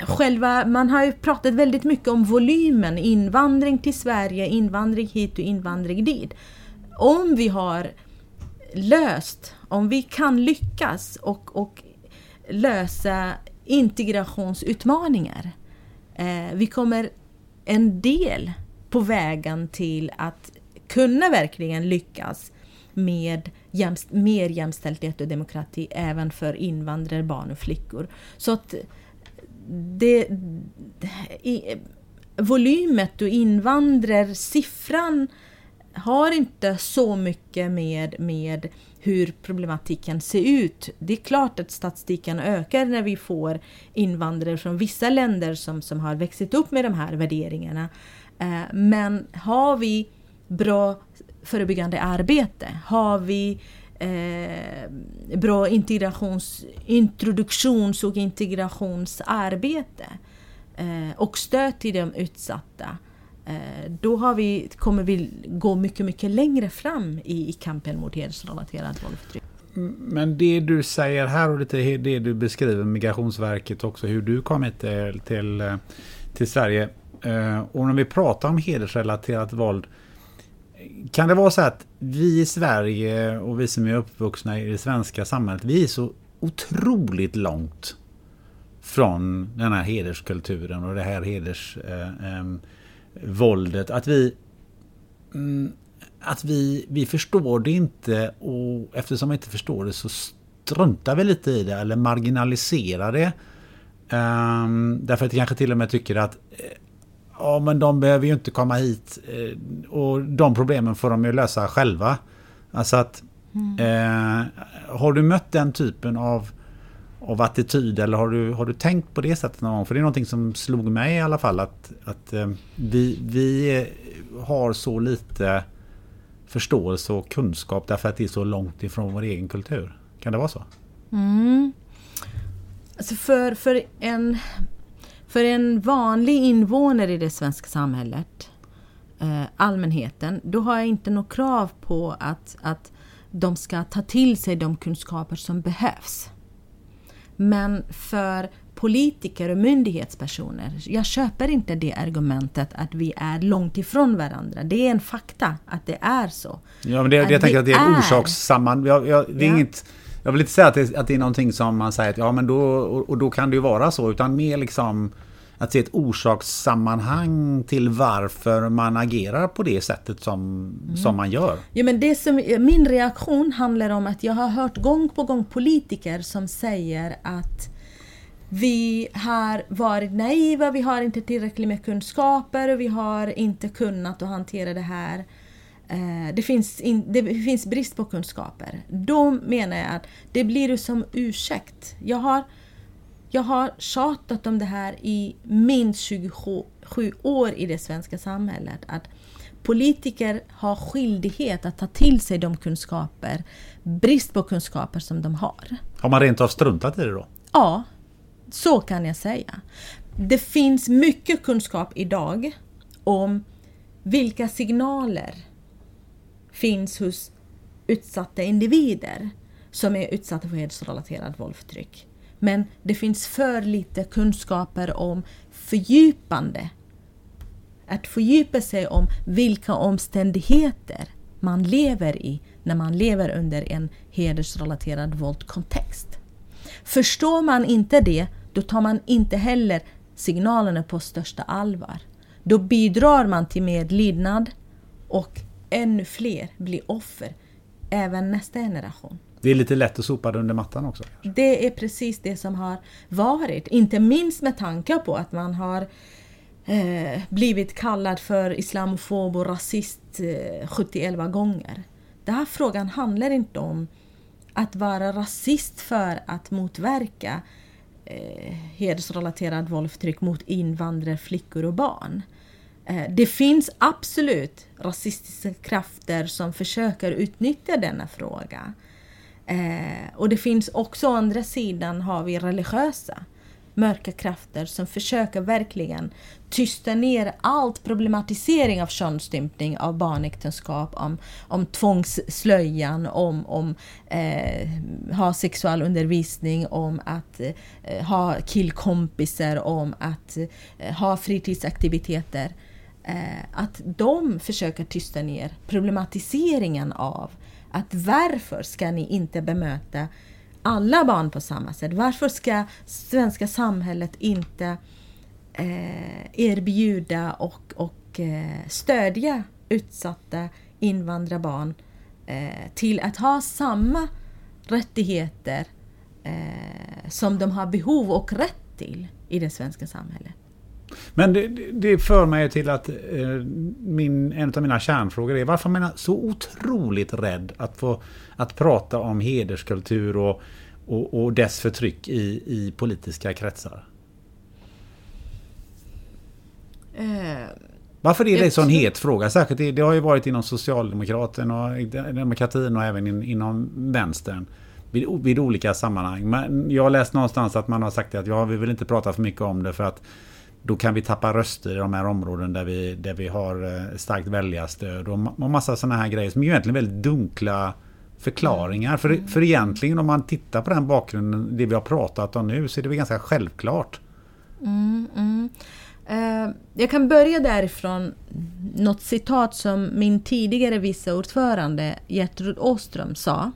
Själva, man har ju pratat väldigt mycket om volymen, invandring till Sverige, invandring hit och invandring dit. Om vi har löst, om vi kan lyckas och, och lösa integrationsutmaningar. Eh, vi kommer en del på vägen till att kunna verkligen lyckas med jämst, mer jämställdhet och demokrati även för invandrare, barn och flickor. Så att det, i, volymet och invandrarsiffran har inte så mycket med, med hur problematiken ser ut. Det är klart att statistiken ökar när vi får invandrare från vissa länder som, som har växt upp med de här värderingarna. Eh, men har vi bra förebyggande arbete? Har vi eh, bra integrations, introduktions och integrationsarbete? Eh, och stöd till de utsatta? Eh, då har vi, kommer vi gå mycket, mycket längre fram i, i kampen mot hedersrelaterat våld och förtryck. Mm, men det du säger här och lite det du beskriver Migrationsverket också, hur du kom hit till, till, eh, till Sverige. Eh, och när vi pratar om hedersrelaterat våld, kan det vara så att vi i Sverige och vi som är uppvuxna i det svenska samhället, vi är så otroligt långt från den här hederskulturen och det här heders... Eh, eh, våldet. Att vi... Mm, att vi, vi förstår det inte och eftersom vi inte förstår det så struntar vi lite i det eller marginaliserar det. Um, därför att vi kanske till och med tycker att eh, ja men de behöver ju inte komma hit eh, och de problemen får de ju lösa själva. Alltså att mm. eh, har du mött den typen av av attityd eller har du, har du tänkt på det sättet någon gång? För det är någonting som slog mig i alla fall att, att eh, vi, vi har så lite förståelse och kunskap därför att det är så långt ifrån vår egen kultur. Kan det vara så? Mm. Alltså för, för, en, för en vanlig invånare i det svenska samhället, eh, allmänheten, då har jag inte något krav på att, att de ska ta till sig de kunskaper som behövs. Men för politiker och myndighetspersoner, jag köper inte det argumentet att vi är långt ifrån varandra. Det är en fakta att det är så. Ja, men det, jag tänker att det är, är orsakssamman... Jag, jag, det är ja. inget, jag vill inte säga att det, att det är någonting som man säger att ja, men då, och, och då kan det ju vara så, utan mer liksom att se ett orsakssammanhang till varför man agerar på det sättet som, mm. som man gör. Ja, men det som, min reaktion handlar om att jag har hört gång på gång politiker som säger att vi har varit naiva, vi har inte tillräckligt med kunskaper och vi har inte kunnat att hantera det här. Eh, det finns, in, det finns brist på kunskaper. Då menar jag att det blir som ursäkt. Jag har jag har tjatat om det här i minst 27 år i det svenska samhället. Att politiker har skyldighet att ta till sig de kunskaper, brist på kunskaper som de har. Har man rent av struntat i det då? Ja, så kan jag säga. Det finns mycket kunskap idag om vilka signaler finns hos utsatta individer som är utsatta för hedersrelaterat våld och förtryck. Men det finns för lite kunskaper om fördjupande. Att fördjupa sig om vilka omständigheter man lever i när man lever under en hedersrelaterad våldkontext. Förstår man inte det, då tar man inte heller signalerna på största allvar. Då bidrar man till medlidnad och ännu fler blir offer, även nästa generation. Det är lite lätt att sopa det under mattan också. Det är precis det som har varit. Inte minst med tanke på att man har eh, blivit kallad för islamofob och rasist eh, 71 gånger. Den här frågan handlar inte om att vara rasist för att motverka eh, hedersrelaterad våld och förtryck mot invandrare, flickor och barn. Eh, det finns absolut rasistiska krafter som försöker utnyttja denna fråga. Eh, och det finns också å andra sidan har vi religiösa mörka krafter som försöker verkligen tysta ner allt problematisering av könsstympning, av barnäktenskap, om, om tvångsslöjan, om, om eh, ha sexualundervisning, om att eh, ha killkompisar, om att eh, ha fritidsaktiviteter. Eh, att de försöker tysta ner problematiseringen av att varför ska ni inte bemöta alla barn på samma sätt? Varför ska svenska samhället inte eh, erbjuda och, och eh, stödja utsatta invandrarbarn eh, till att ha samma rättigheter eh, som de har behov och rätt till i det svenska samhället? Men det, det för mig till att eh, min, en av mina kärnfrågor är varför man är så otroligt rädd att få att prata om hederskultur och, och, och dess förtryck i, i politiska kretsar? Eh, varför är det en sån het fråga? Särskilt det, det har ju varit inom socialdemokratin och demokratin och även in, inom vänstern. Vid, vid olika sammanhang. Men jag har läst någonstans att man har sagt att ja, vi vill inte prata för mycket om det för att då kan vi tappa röster i de här områden där vi, där vi har eh, starkt väljarstöd och, ma- och massa sådana här grejer som är egentligen väldigt dunkla förklaringar. För, för egentligen om man tittar på den bakgrunden, det vi har pratat om nu, så är det väl ganska självklart. Eh, jag kan börja därifrån. Något citat som min tidigare vice ordförande Gertrud Åström sa.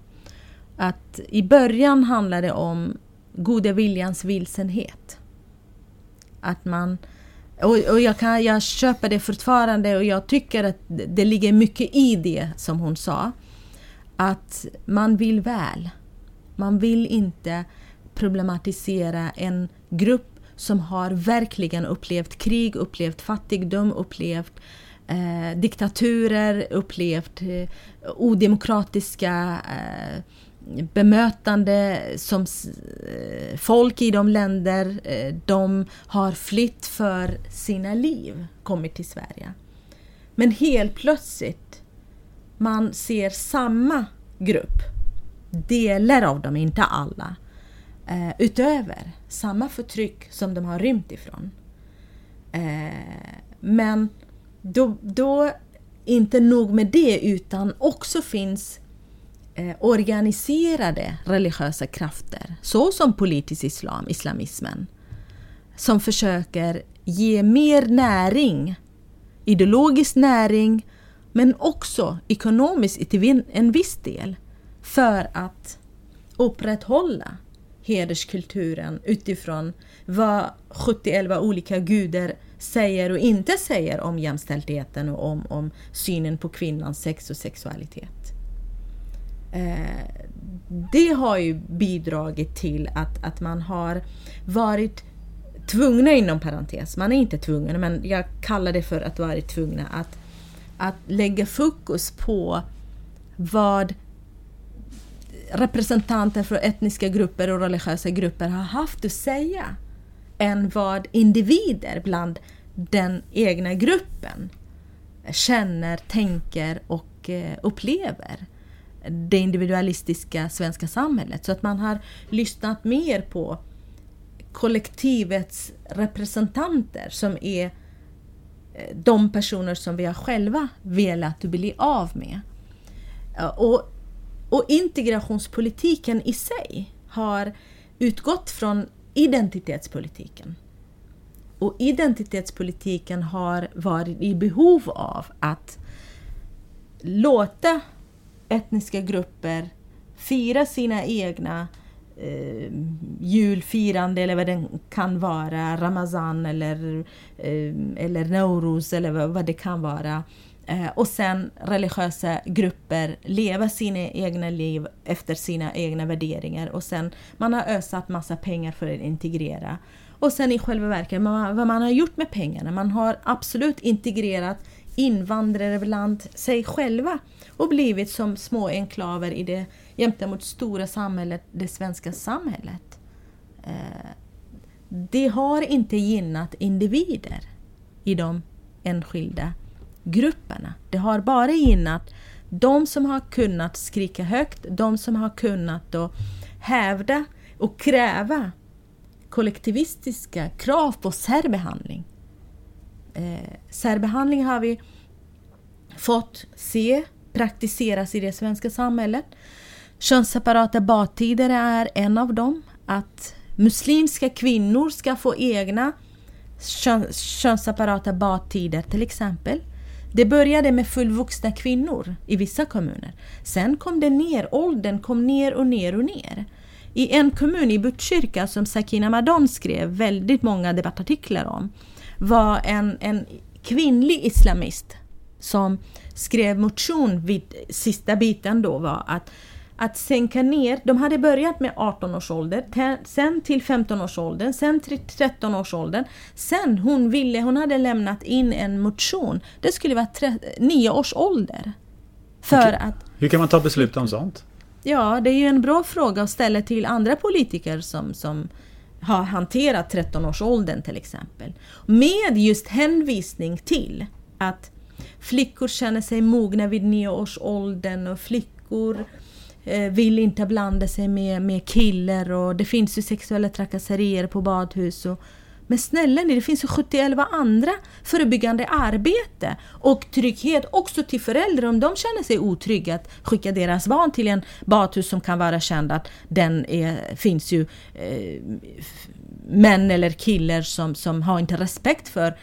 Att i början handlar det om goda viljans vilsenhet. Att man... Och, och jag, kan, jag köper det fortfarande och jag tycker att det ligger mycket i det som hon sa. Att man vill väl. Man vill inte problematisera en grupp som har verkligen upplevt krig, upplevt fattigdom, upplevt eh, diktaturer, upplevt eh, odemokratiska eh, bemötande som eh, folk i de länder eh, de har flytt för sina liv kommit till Sverige. Men helt plötsligt man ser samma grupp, delar av dem, inte alla, eh, utöver samma förtryck som de har rymt ifrån. Men då, då inte nog med det utan också finns Eh, organiserade religiösa krafter såsom politisk islam, islamismen som försöker ge mer näring, ideologisk näring men också ekonomiskt till en viss del för att upprätthålla hederskulturen utifrån vad 71 olika gudar säger och inte säger om jämställdheten och om, om synen på kvinnans sex och sexualitet. Eh, det har ju bidragit till att, att man har varit tvungna inom parentes, man är inte tvungen men jag kallar det för att vara tvungna att, att lägga fokus på vad representanter för etniska grupper och religiösa grupper har haft att säga än vad individer bland den egna gruppen känner, tänker och eh, upplever det individualistiska svenska samhället. Så att man har lyssnat mer på kollektivets representanter som är eh, de personer som vi har själva velat bli av med. Eh, och, och integrationspolitiken i sig har utgått från identitetspolitiken. Och identitetspolitiken har varit i behov av att låta etniska grupper fira sina egna eh, julfirande eller vad det kan vara, Ramazan eller, eh, eller Nowruz eller vad, vad det kan vara. Eh, och sen religiösa grupper leva sina egna liv efter sina egna värderingar och sen man har ösat massa pengar för att integrera. Och sen i själva verket, man, vad man har gjort med pengarna, man har absolut integrerat invandrare bland sig själva och blivit som små enklaver i det gentemot stora samhället, det svenska samhället. Eh, det har inte gynnat individer i de enskilda grupperna. Det har bara gynnat de som har kunnat skrika högt, de som har kunnat då hävda och kräva kollektivistiska krav på särbehandling. Eh, särbehandling har vi fått se praktiseras i det svenska samhället. Könsseparata badtider är en av dem. Att muslimska kvinnor ska få egna könsseparata badtider till exempel. Det började med fullvuxna kvinnor i vissa kommuner. Sen kom det ner, åldern kom ner och ner och ner. I en kommun i Botkyrka som Sakina Madon skrev väldigt många debattartiklar om var en, en kvinnlig islamist som skrev motion vid sista biten då var att, att sänka ner. De hade börjat med 18 års ålder, sen till 15 års ålder, sen till 13 års ålder. Sen hon ville, hon hade lämnat in en motion. Det skulle vara 9 års ålder. För Okej. att Hur kan man ta beslut om sånt? Ja, det är ju en bra fråga att ställa till andra politiker som, som har hanterat 13-årsåldern till exempel. Med just hänvisning till att flickor känner sig mogna vid nioårsåldern och flickor eh, vill inte blanda sig med, med killar och det finns ju sexuella trakasserier på badhus. Och, men snälla ni, det finns ju 71 andra förebyggande arbete och trygghet också till föräldrar om de känner sig otrygga att skicka deras barn till en badhus som kan vara känd att den är, finns ju eh, män eller killar som, som har inte respekt för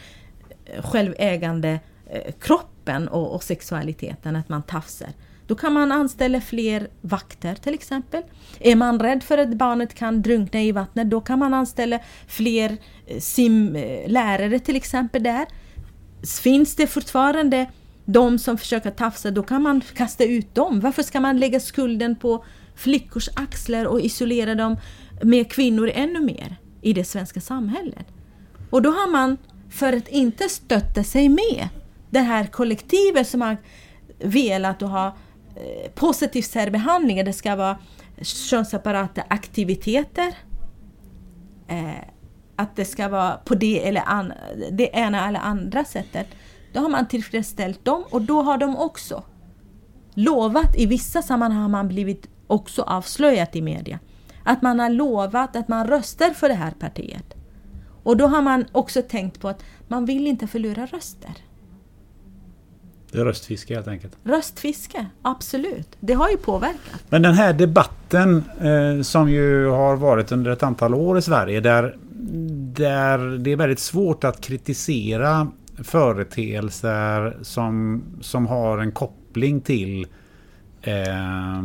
självägande Eh, kroppen och, och sexualiteten, att man tafsar. Då kan man anställa fler vakter till exempel. Är man rädd för att barnet kan drunkna i vattnet, då kan man anställa fler eh, simlärare till exempel där. Finns det fortfarande de som försöker tafsa, då kan man kasta ut dem. Varför ska man lägga skulden på flickors axlar och isolera dem med kvinnor ännu mer i det svenska samhället? Och då har man, för att inte stötta sig med det här kollektivet som har velat att ha eh, positiv särbehandling, det ska vara könsseparata aktiviteter, eh, att det ska vara på det eller an, det ena eller andra sättet. Då har man tillfredsställt dem och då har de också lovat, i vissa sammanhang har man blivit också avslöjat i media, att man har lovat att man röstar för det här partiet. Och då har man också tänkt på att man vill inte förlora röster. Det är röstfiske helt enkelt. Röstfiske, absolut. Det har ju påverkat. Men den här debatten eh, som ju har varit under ett antal år i Sverige där, där det är väldigt svårt att kritisera företeelser som, som har en koppling till eh,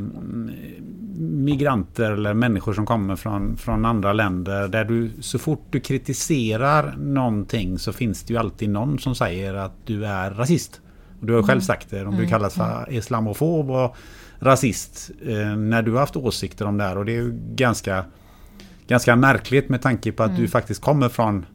migranter eller människor som kommer från, från andra länder. Där du så fort du kritiserar någonting så finns det ju alltid någon som säger att du är rasist. Och du har själv sagt det, om du kallas för islamofob och rasist. Eh, när du har haft åsikter om det här. Och det är ju ganska, ganska märkligt med tanke på att du faktiskt kommer från,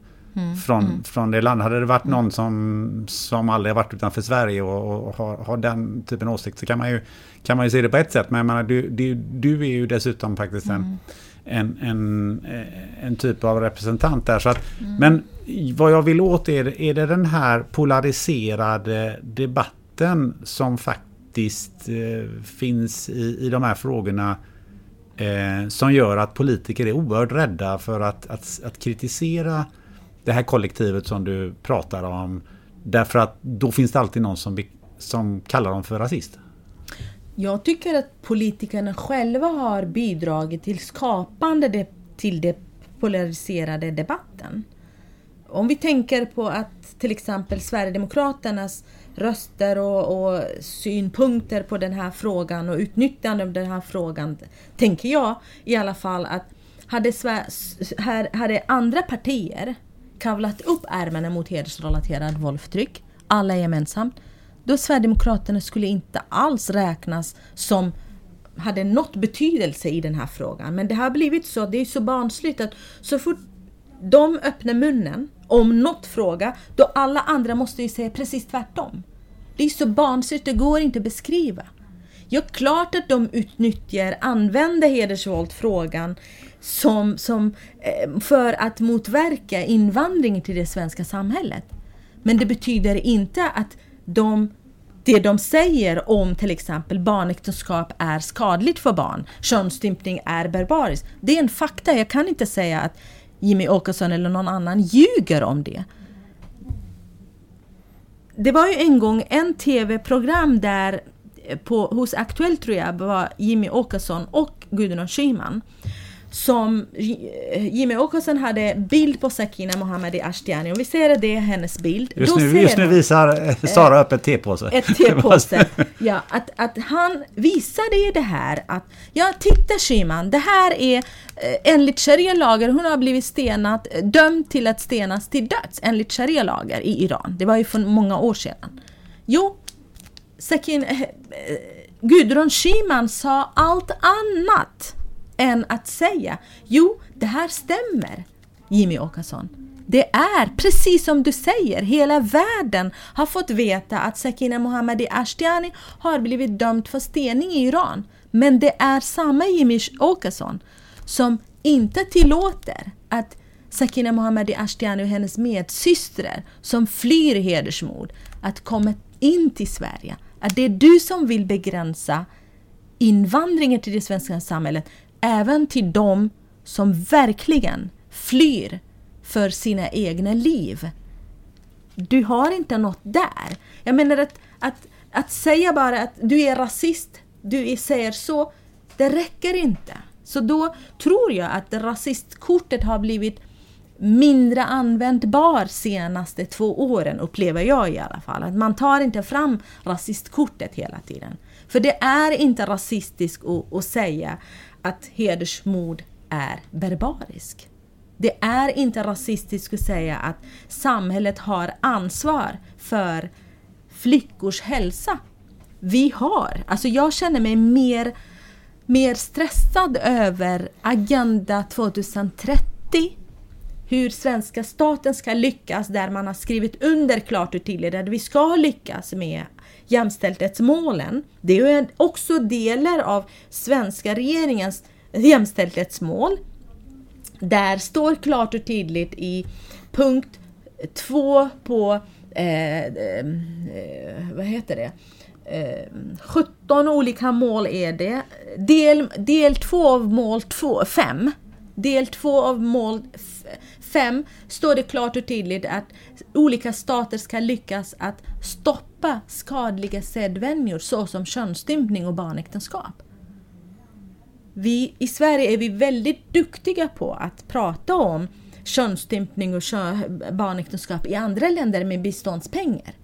från, från det landet. Hade det varit någon som, som aldrig varit utanför Sverige och, och har, har den typen av åsikt så kan man ju, kan man ju se det på ett sätt. Men jag menar, du, du, du är ju dessutom faktiskt en, en, en, eh, en typ av representant där. Så att, Men vad jag vill åt är, är det den här polariserade debatten som faktiskt eh, finns i, i de här frågorna eh, som gör att politiker är oerhört rädda för att, att, att kritisera det här kollektivet som du pratar om. Därför att då finns det alltid någon som, som kallar dem för rasist. Jag tycker att politikerna själva har bidragit till skapande det, till den polariserade debatten. Om vi tänker på att till exempel Sverigedemokraternas röster och, och synpunkter på den här frågan och utnyttjande av den här frågan, tänker jag i alla fall att hade, Sver- här, hade andra partier kavlat upp ärmarna mot hedersrelaterad våldtryck, alla gemensamt, då Sverigedemokraterna skulle inte alls räknas som hade något betydelse i den här frågan. Men det har blivit så, det är så barnsligt att så fort de öppnar munnen om något fråga, då alla andra måste ju säga precis tvärtom. Det är så barnsligt, det går inte att beskriva. Ja, klart att de utnyttjar, använder hedersvåldfrågan som, som, eh, för att motverka invandring till det svenska samhället. Men det betyder inte att de, det de säger om till exempel barnäktenskap är skadligt för barn, könsstympning är barbariskt. Det är en fakta, jag kan inte säga att Jimmy Åkesson eller någon annan ljuger om det. Det var ju en gång en tv-program där eh, på, hos Aktuellt tror jag var Jimmy Åkesson och Gudrun Schyman. Som eh, Jimmy Åkesson hade bild på Sakina Mohammadi Ashtiani. och vi ser att det är hennes bild. Just nu, just nu visar eh, Sara upp ett tepåse. ett tepåse. Ja, att, att han visade ju det här att ja, titta Shiman, det här är eh, enligt sharia-lagar, hon har blivit stenat, eh, dömd till att stenas till döds enligt sharia-lagar i Iran. Det var ju för många år sedan. Jo, Sakin, eh, Gudrun Schyman sa allt annat än att säga jo, det här stämmer, Jimmy Åkesson. Det är precis som du säger, hela världen har fått veta att Sakina Mohammadi Ashtiani har blivit dömd för stening i Iran. Men det är samma Jimmy Åkesson som inte tillåter att Sakina Mohammadi Ashtiani och hennes medsystrar som flyr hedersmord att komma in till Sverige. Att det är du som vill begränsa invandringen till det svenska samhället även till de som verkligen flyr för sina egna liv. Du har inte något där. Jag menar att, att, att säga bara att du är rasist, du säger så, det räcker inte. Så då tror jag att rasistkortet har blivit mindre användbar senaste två åren, upplever jag i alla fall. Att man tar inte fram rasistkortet hela tiden. För det är inte rasistiskt att, att säga att hedersmord är barbariskt. Det är inte rasistiskt att säga att samhället har ansvar för flickors hälsa. Vi har, alltså jag känner mig mer, mer stressad över Agenda 2030 hur svenska staten ska lyckas där man har skrivit under klart och tydligt att vi ska lyckas med jämställdhetsmålen. Det är också delar av svenska regeringens jämställdhetsmål. Där står klart och tydligt i punkt 2 på eh, eh, vad heter det? Eh, 17 olika mål är det. Del, del av mål 5 Del 2 av mål 5 står det klart och tydligt att olika stater ska lyckas att stoppa skadliga sedvänjor såsom könsstympning och barnäktenskap. Vi, I Sverige är vi väldigt duktiga på att prata om könsstympning och barnäktenskap i andra länder med biståndspengar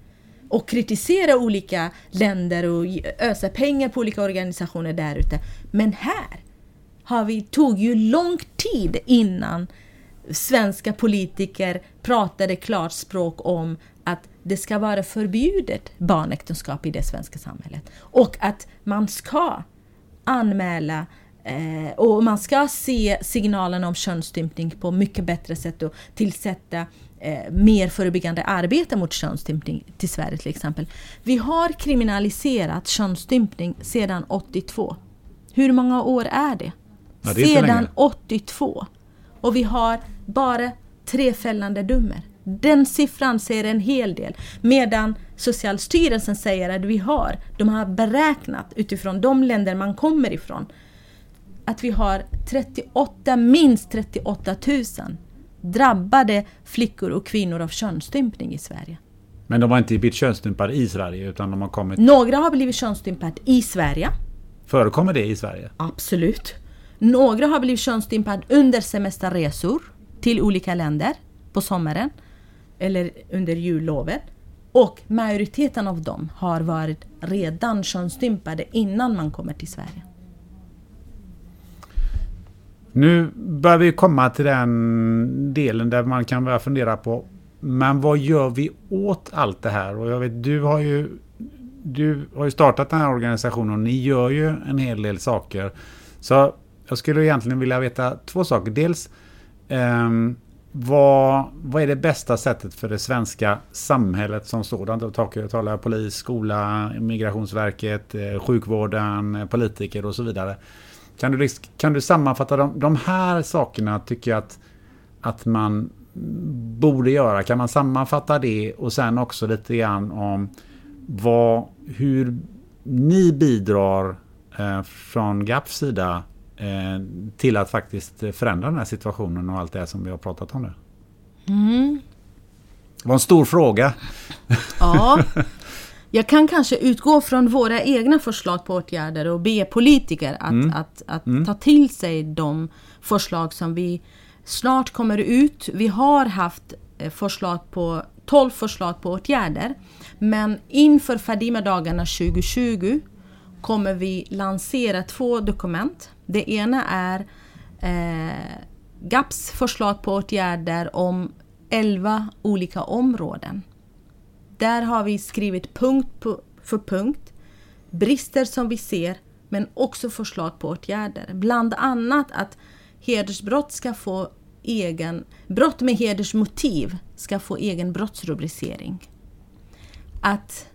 och kritisera olika länder och ösa pengar på olika organisationer där ute. Men här har vi, tog ju lång tid innan svenska politiker pratade klarspråk om att det ska vara förbjudet barnäktenskap i det svenska samhället. Och att man ska anmäla eh, och man ska se signalerna om könsstympning på mycket bättre sätt och tillsätta eh, mer förebyggande arbete mot könsstympning till Sverige till exempel. Vi har kriminaliserat könsstympning sedan 82. Hur många år är det? Ja, det är sedan 82. Och vi har bara tre fällande domer. Den siffran säger en hel del. Medan Socialstyrelsen säger att vi har, de har beräknat utifrån de länder man kommer ifrån, att vi har 38, minst 38 000 drabbade flickor och kvinnor av könsstympning i Sverige. Men de har inte blivit könsstympade i Sverige utan de har kommit... Några har blivit könsstympade i Sverige. Förekommer det i Sverige? Absolut. Några har blivit könsstympade under semesterresor till olika länder på sommaren eller under jullovet. Och majoriteten av dem har varit redan könsstympade innan man kommer till Sverige. Nu börjar vi komma till den delen där man kan börja fundera på men vad gör vi åt allt det här? Och jag vet, du har ju, du har ju startat den här organisationen och ni gör ju en hel del saker. Så jag skulle egentligen vilja veta två saker. Dels um, vad, vad är det bästa sättet för det svenska samhället som sådant? Då talar jag polis, skola, migrationsverket, eh, sjukvården, eh, politiker och så vidare. Kan du, kan du sammanfatta de, de här sakerna tycker jag att, att man borde göra? Kan man sammanfatta det och sen också lite grann om vad, hur ni bidrar eh, från GAPs sida till att faktiskt förändra den här situationen och allt det som vi har pratat om nu? Mm. Det var en stor fråga. Ja. Jag kan kanske utgå från våra egna förslag på åtgärder och be politiker att, mm. att, att mm. ta till sig de förslag som vi snart kommer ut. Vi har haft eh, förslag på 12 förslag på åtgärder. Men inför Fadima-dagarna 2020 kommer vi lansera två dokument. Det ena är eh, GAPs förslag på åtgärder om 11 olika områden. Där har vi skrivit punkt för punkt, brister som vi ser, men också förslag på åtgärder. Bland annat att hedersbrott ska få egen, brott med hedersmotiv ska få egen brottsrubricering. Att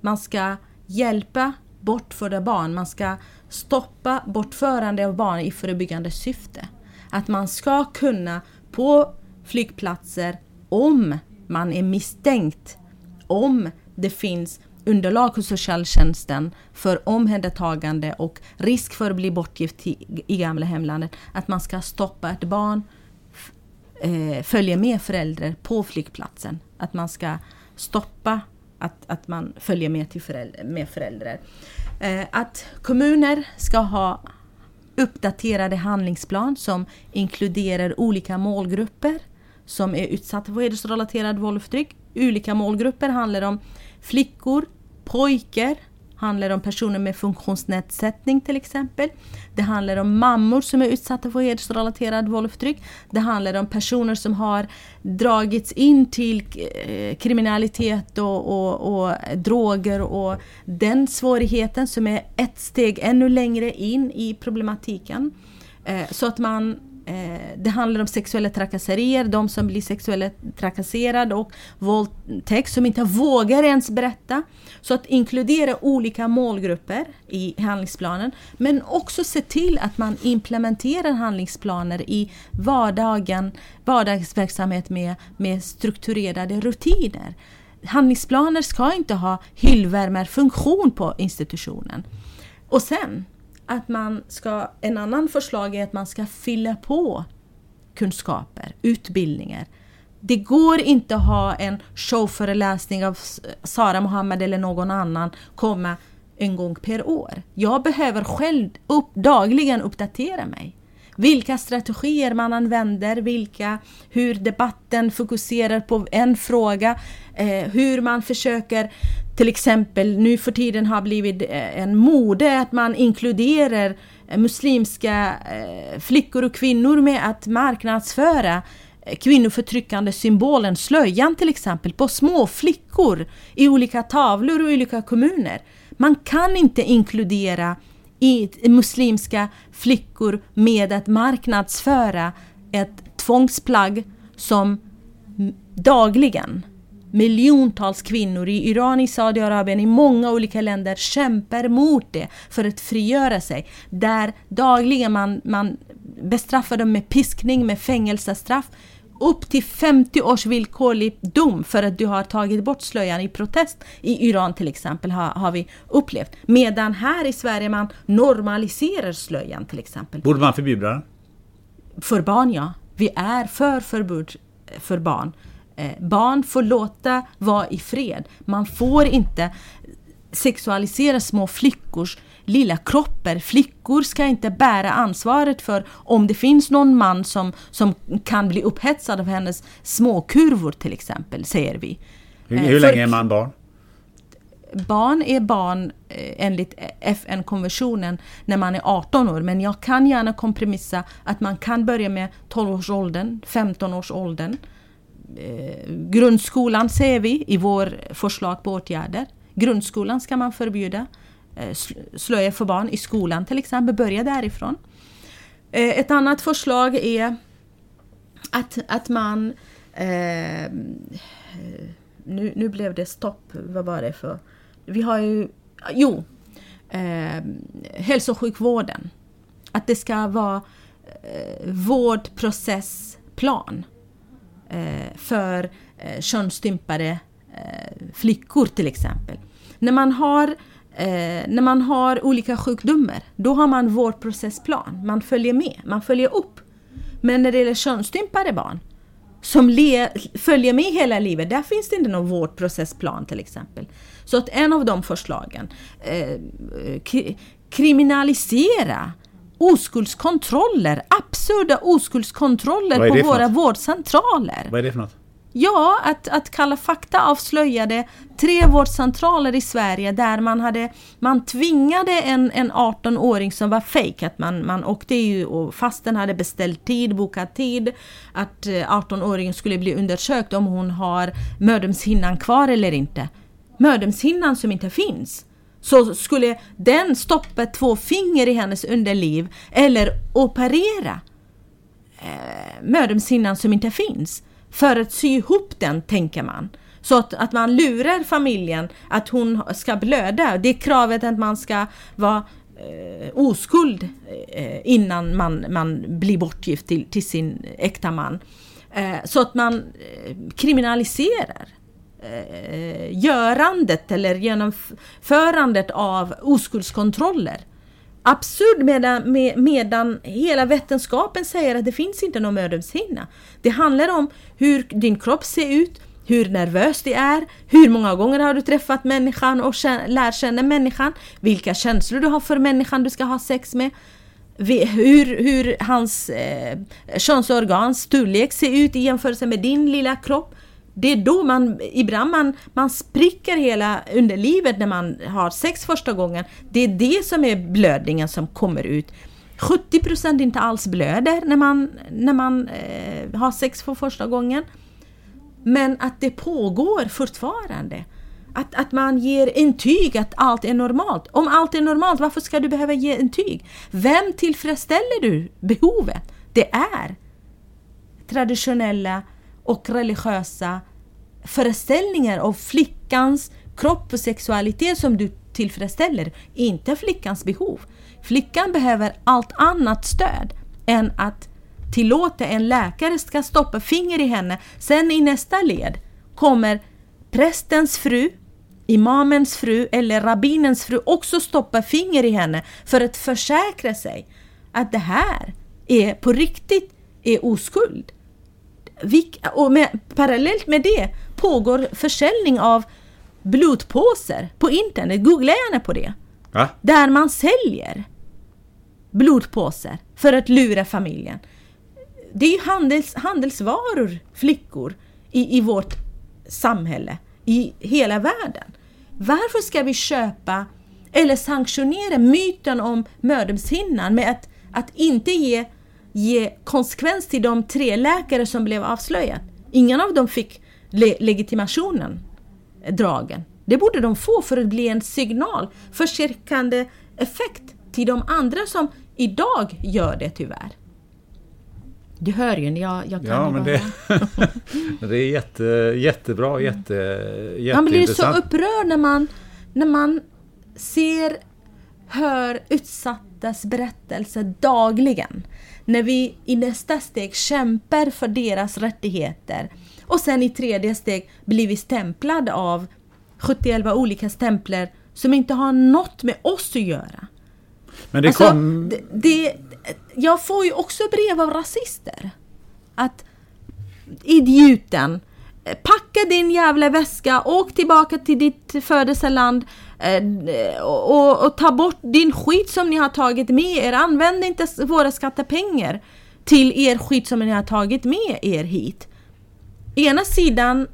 man ska hjälpa bortförda barn, man ska stoppa bortförande av barn i förebyggande syfte. Att man ska kunna på flygplatser, om man är misstänkt, om det finns underlag hos socialtjänsten för omhändertagande och risk för att bli bortgift i, i gamla hemlandet, att man ska stoppa ett barn eh, följer med föräldrar på flygplatsen. Att man ska stoppa att, att man följer med, till föräldrar, med föräldrar. Eh, att kommuner ska ha uppdaterade handlingsplan som inkluderar olika målgrupper som är utsatta för hedersrelaterad våld och förtryck. Olika målgrupper handlar om flickor, pojkar, handlar om personer med funktionsnedsättning till exempel. Det handlar om mammor som är utsatta för hedersrelaterad våld och förtryck. Det handlar om personer som har dragits in till eh, kriminalitet och, och, och droger och den svårigheten som är ett steg ännu längre in i problematiken. Eh, så att man Eh, det handlar om sexuella trakasserier, de som blir sexuellt trakasserade och våldtäkt som inte vågar ens berätta. Så att inkludera olika målgrupper i handlingsplanen men också se till att man implementerar handlingsplaner i vardagen, vardagsverksamhet med, med strukturerade rutiner. Handlingsplaner ska inte ha hyllvärmarfunktion på institutionen. Och sen att man ska, en annan förslag är att man ska fylla på kunskaper, utbildningar. Det går inte att ha en showföreläsning av Sara Mohammed eller någon annan komma en gång per år. Jag behöver själv upp, dagligen uppdatera mig. Vilka strategier man använder, vilka, hur debatten fokuserar på en fråga, eh, hur man försöker till exempel nu för tiden har blivit eh, en mode att man inkluderar eh, muslimska eh, flickor och kvinnor med att marknadsföra kvinnoförtryckande symbolen slöjan till exempel på små flickor i olika tavlor och olika kommuner. Man kan inte inkludera i muslimska flickor med att marknadsföra ett tvångsplagg som dagligen miljontals kvinnor i Iran, i Saudiarabien, i många olika länder kämpar mot det för att frigöra sig. Där dagligen man, man bestraffar dem med piskning, med fängelsestraff. Upp till 50 års villkorlig dom för att du har tagit bort slöjan i protest. I Iran till exempel har, har vi upplevt. Medan här i Sverige man normaliserar slöjan till exempel. Borde man förbjuda den? För barn ja. Vi är för förbud för barn. Eh, barn får låta vara i fred. Man får inte sexualisera små flickors lilla kroppar. Flickor ska inte bära ansvaret för om det finns någon man som, som kan bli upphetsad av hennes små kurvor till exempel, säger vi. Hur, hur länge är man barn? Barn är barn eh, enligt FN-konventionen när man är 18 år. Men jag kan gärna kompromissa att man kan börja med 12-årsåldern, 15-årsåldern. Eh, grundskolan ser vi i vår förslag på åtgärder. Grundskolan ska man förbjuda. Eh, slöja för barn i skolan till exempel, börja därifrån. Eh, ett annat förslag är att, att man... Eh, nu, nu blev det stopp, vad var det för... Vi har ju... Jo! Eh, hälso och sjukvården. Att det ska vara eh, vårdprocessplan eh, Eh, för eh, könsstympade eh, flickor till exempel. När man har Eh, när man har olika sjukdomar, då har man vårdprocessplan. Man följer med, man följer upp. Men när det gäller könsstympade barn, som följer med hela livet, där finns det inte någon vårdprocessplan till exempel. Så att en av de förslagen, eh, eh kriminalisera oskuldskontroller, absurda oskuldskontroller på våra vårdcentraler. Vad är det för något? Ja, att, att Kalla fakta avslöjade tre vårdcentraler i Sverige där man hade man tvingade en, en 18-åring som var fejk, att man, man åkte ju och fasten hade beställt tid, bokat tid, att 18-åringen eh, skulle bli undersökt om hon har mödomshinnan kvar eller inte. mödomshinnan som inte finns så skulle den stoppa två finger i hennes underliv eller operera eh, mödomshinnan som inte finns för att sy ihop den, tänker man. Så att, att man lurar familjen att hon ska blöda. Det är kravet att man ska vara eh, oskuld eh, innan man, man blir bortgift till, till sin äkta man. Eh, så att man eh, kriminaliserar eh, görandet eller genomförandet av oskuldskontroller. Absurd medan, med, medan hela vetenskapen säger att det finns inte någon mödomshinna. Det handlar om hur din kropp ser ut, hur nervös du är, hur många gånger har du träffat människan och lärt känna människan, vilka känslor du har för människan du ska ha sex med, hur, hur hans eh, könsorgans storlek ser ut i jämförelse med din lilla kropp. Det är då man, ibland man, man spricker hela underlivet när man har sex första gången. Det är det som är blödningen som kommer ut. 70% inte alls blöder när man, när man eh, har sex för första gången. Men att det pågår fortfarande. Att, att man ger intyg att allt är normalt. Om allt är normalt, varför ska du behöva ge intyg? Vem tillfredsställer du behovet? Det är traditionella och religiösa föreställningar av flickans kropp och sexualitet som du tillfredsställer, inte flickans behov. Flickan behöver allt annat stöd än att tillåta en läkare ska stoppa finger i henne. Sen i nästa led kommer prästens fru, imamens fru eller rabbinens fru också stoppa finger i henne för att försäkra sig att det här är på riktigt är oskuld. Och med, parallellt med det pågår försäljning av blodpåsar på internet. Googla gärna på det. Va? Där man säljer blodpåsar för att lura familjen. Det är ju handels, handelsvaror, flickor, i, i vårt samhälle, i hela världen. Varför ska vi köpa eller sanktionera myten om mödomshinnan med att, att inte ge, ge konsekvens till de tre läkare som blev avslöjade? Ingen av dem fick le legitimationen dragen. Det borde de få för att bli en signal, förstärkande effekt till de andra som idag gör det tyvärr. Du hör ju, jag, jag kan Ja, men det, det är jätte, jättebra, jätte, jätteintressant. Man blir så upprörd när man, när man ser, hör utsattas berättelser dagligen. När vi i nästa steg kämpar för deras rättigheter och sen i tredje steg blir vi stämplade av 71 olika stämplar som inte har något med oss att göra. Men det alltså, kom... Det, det, jag får ju också brev av rasister. Att idioten, packa din jävla väska, åk tillbaka till ditt födelseland eh, och, och, ta bort din skit som ni har tagit med er. Använd inte våra skattepengar till er skit som ni har tagit med er hit. Ena sidan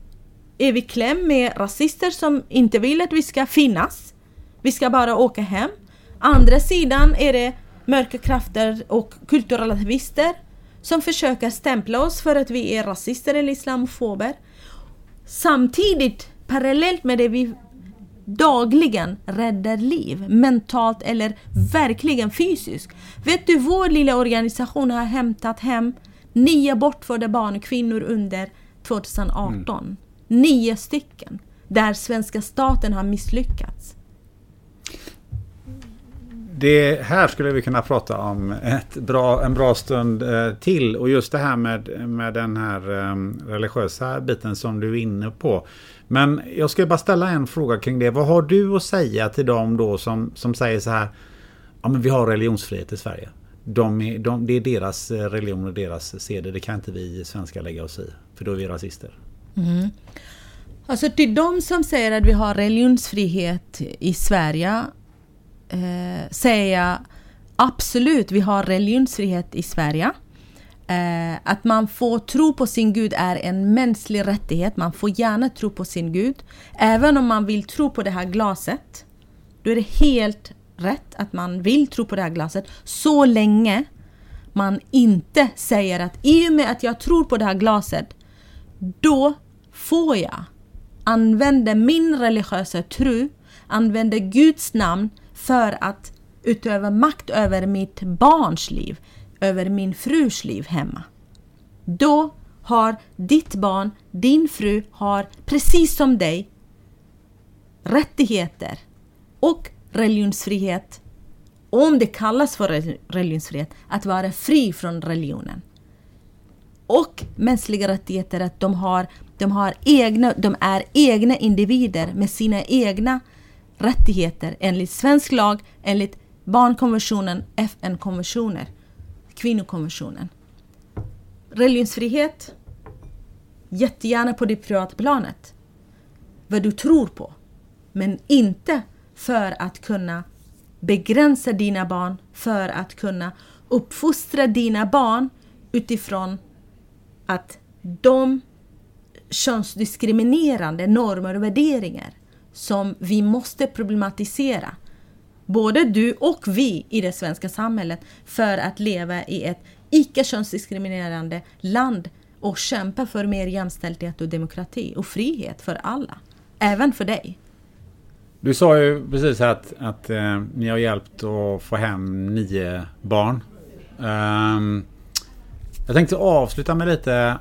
är vi kläm med rasister som inte vill att vi ska finnas. Vi ska bara åka hem. Andra sidan är det mörka krafter och kulturrelativister som försöker stämpla oss för att vi är rasister eller islamofober. Samtidigt, parallellt med det vi dagligen räddar liv, mentalt eller verkligen fysiskt. Vet du, vår lilla organisation har hämtat hem nio bortförda barn och kvinnor under 2018. Mm. Nio stycken. Där svenska staten har misslyckats. Det här skulle vi kunna prata om ett bra, en bra stund eh, till. Och just det här med, med den här eh, religiösa biten som du är inne på. Men jag ska bara ställa en fråga kring det. Vad har du att säga till dem då som, som säger så här. Ja men vi har religionsfrihet i Sverige. De är, de, det är deras eh, religion och deras seder. Det kan inte vi svenskar lägga oss i. För då är vi rasister. Mm. Alltså till de som säger att vi har religionsfrihet i Sverige eh, säger jag absolut, vi har religionsfrihet i Sverige. Eh, att man får tro på sin Gud är en mänsklig rättighet. Man får gärna tro på sin Gud. Även om man vill tro på det här glaset. Då är det helt rätt att man vill tro på det här glaset. Så länge man inte säger att i och med att jag tror på det här glaset, då får jag använda min religiösa tro, använda Guds namn för att utöva makt över mitt barns liv, över min frus liv hemma. Då har ditt barn, din fru har precis som dig rättigheter och religionsfrihet, om det kallas för religionsfrihet, att vara fri från religionen. Och mänskliga rättigheter, att de, har, de, har egna, de är egna individer med sina egna rättigheter enligt svensk lag, enligt barnkonventionen, FN-konventioner, kvinnokonventionen. Religionsfrihet, jättegärna på det privata planet. Vad du tror på. Men inte för att kunna begränsa dina barn, för att kunna uppfostra dina barn utifrån att de könsdiskriminerande normer och värderingar som vi måste problematisera, både du och vi i det svenska samhället, för att leva i ett icke könsdiskriminerande land och kämpa för mer jämställdhet och demokrati och frihet för alla. Även för dig. Du sa ju precis att, att eh, ni har hjälpt att få hem nio barn. Um, jag tänkte avsluta med lite...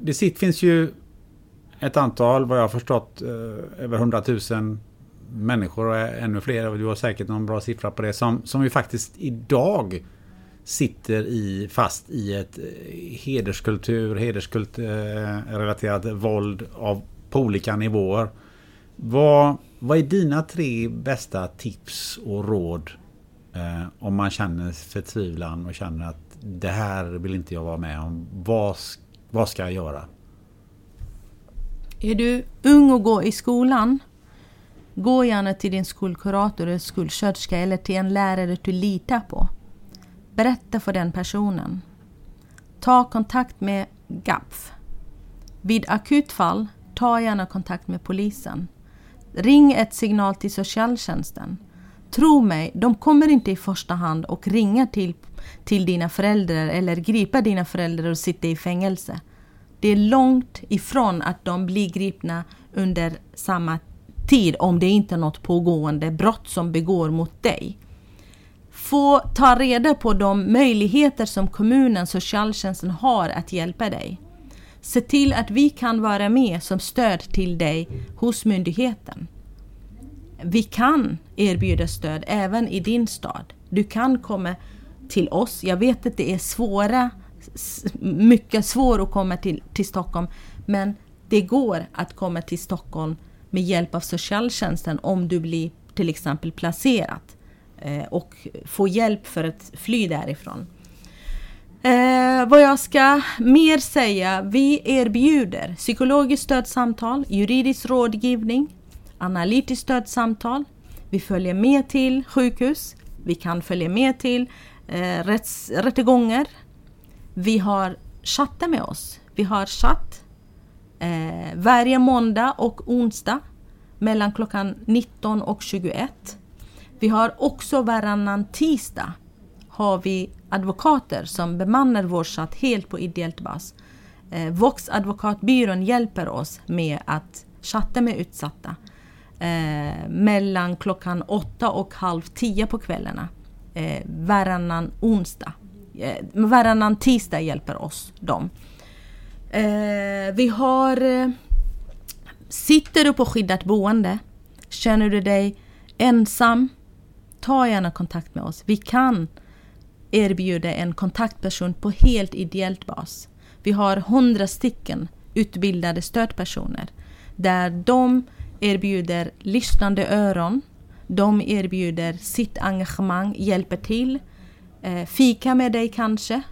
Det sitt, finns ju ett antal, vad jag har förstått, eh, över 100 000 människor och ännu fler, och du har säkert någon bra siffra på det, som, som ju faktiskt idag sitter i, fast i ett eh, hederskultur, hederskulturrelaterat eh, våld av, på olika nivåer. Vad, vad är dina tre bästa tips och råd eh, om man känner förtvivlan och känner att det här vill inte jag vara med om. Vad, vad ska jag göra? Är du ung och går i skolan? Gå gärna till din skolkurator eller skolsköterska eller till en lärare du litar på. Berätta för den personen. Ta kontakt med GAPF. Vid akutfall, ta gärna kontakt med polisen. Ring ett signal till socialtjänsten. Tro mig, de kommer inte i första hand och ringa till, till dina föräldrar eller gripa dina föräldrar och sitta i fängelse. Det är långt ifrån att de blir gripna under samma tid om det inte är något pågående brott som begår mot dig. Få ta reda på de möjligheter som kommunen, socialtjänsten har att hjälpa dig. Se till att vi kan vara med som stöd till dig hos myndigheten. Vi kan erbjuda stöd även i din stad. Du kan komma till oss. Jag vet att det är svåra, mycket svårt att komma till, till Stockholm, men det går att komma till Stockholm med hjälp av socialtjänsten om du blir till exempel placerad eh, och få hjälp för att fly därifrån. Eh, vad jag ska mer säga, vi erbjuder psykologiskt stödsamtal, juridisk rådgivning, analytiskt stödsamtal. Vi följer med till sjukhus. Vi kan följa med till eh, rätts, rättegångar. Vi har chattar med oss. Vi har chatt eh, varje måndag och onsdag mellan klockan 19 och 21. Vi har också varannan tisdag har vi advokater som bemannar vår chatt helt på ideellt bas. Eh, Vox advokatbyrån hjälper oss med att chatta med utsatta eh, mellan klockan 8 och halv 10 på kvällarna eh, varannan onsdag. Eh, varannan tisdag hjälper oss dem. Eh, vi har... Eh, sitter du på skyddat boende? Känner du dig ensam? Ta gärna kontakt med oss. Vi kan erbjuda en kontaktperson på helt ideellt bas. Vi har hundra stycken utbildade stödpersoner där de erbjuder lyssnande öron. De erbjuder sitt engagemang, hjälper till. Eh, fika med dig kanske.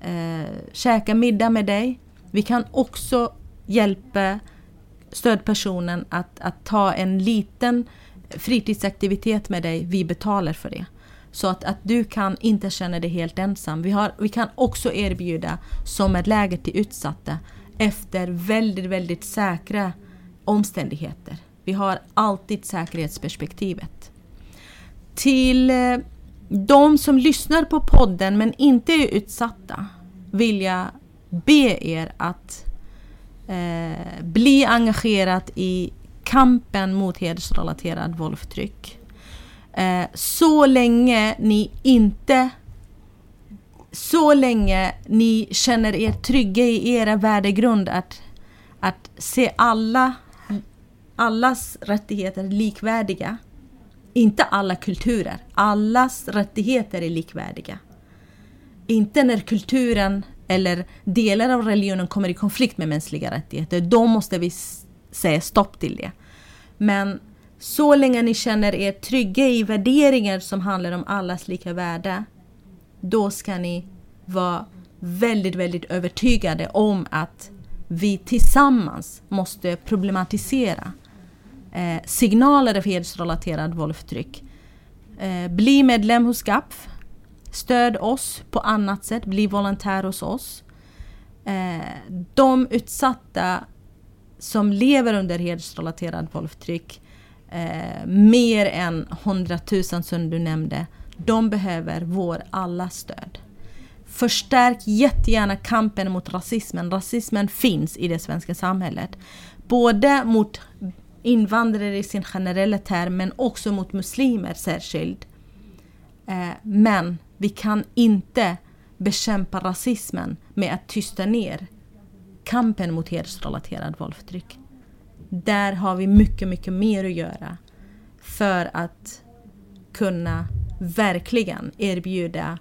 Eh, käka middag med dig. Vi kan också hjälpa stödpersonen att, att ta en liten fritidsaktivitet med dig. Vi betalar för det. Så att, att du kan inte känna dig helt ensam. Vi, har, vi kan också erbjuda sommarläger till utsatta efter väldigt, väldigt säkra omständigheter. Vi har alltid säkerhetsperspektivet. Till eh, de som lyssnar på podden men inte är utsatta vill jag be er att Eh, bli engagerat i kampen mot hedersrelaterad våld och förtryck. Eh, så länge ni inte så länge ni känner er trygga i era värdegrund att, att se alla, allas rättigheter likvärdiga. Inte alla kulturer, allas rättigheter är likvärdiga. Inte när kulturen eller delar av religionen kommer i konflikt med mänskliga rättigheter. Då måste vi säga stopp till det. Men så länge ni känner er trygga i värderingar som handlar om allas lika värde, då ska ni vara väldigt, väldigt övertygade om att vi tillsammans måste problematisera eh, signaler av hedersrelaterad våld och förtryck. Eh, bli medlem hos GAPF. Stöd oss på annat sätt. Bli volontär hos oss. Eh, de utsatta som lever under hedersrelaterat våldtryck, eh, mer än 100 000 som du nämnde, de behöver vår alla stöd. Förstärk jättegärna kampen mot rasismen. Rasismen finns i det svenska samhället. Både mot invandrare i sin generella term men också mot muslimer särskilt. Eh, men vi kan inte bekämpa rasismen med att tysta ner kampen mot hedersrelaterad våld och förtryck. Där har vi mycket, mycket mer att göra för att kunna verkligen erbjuda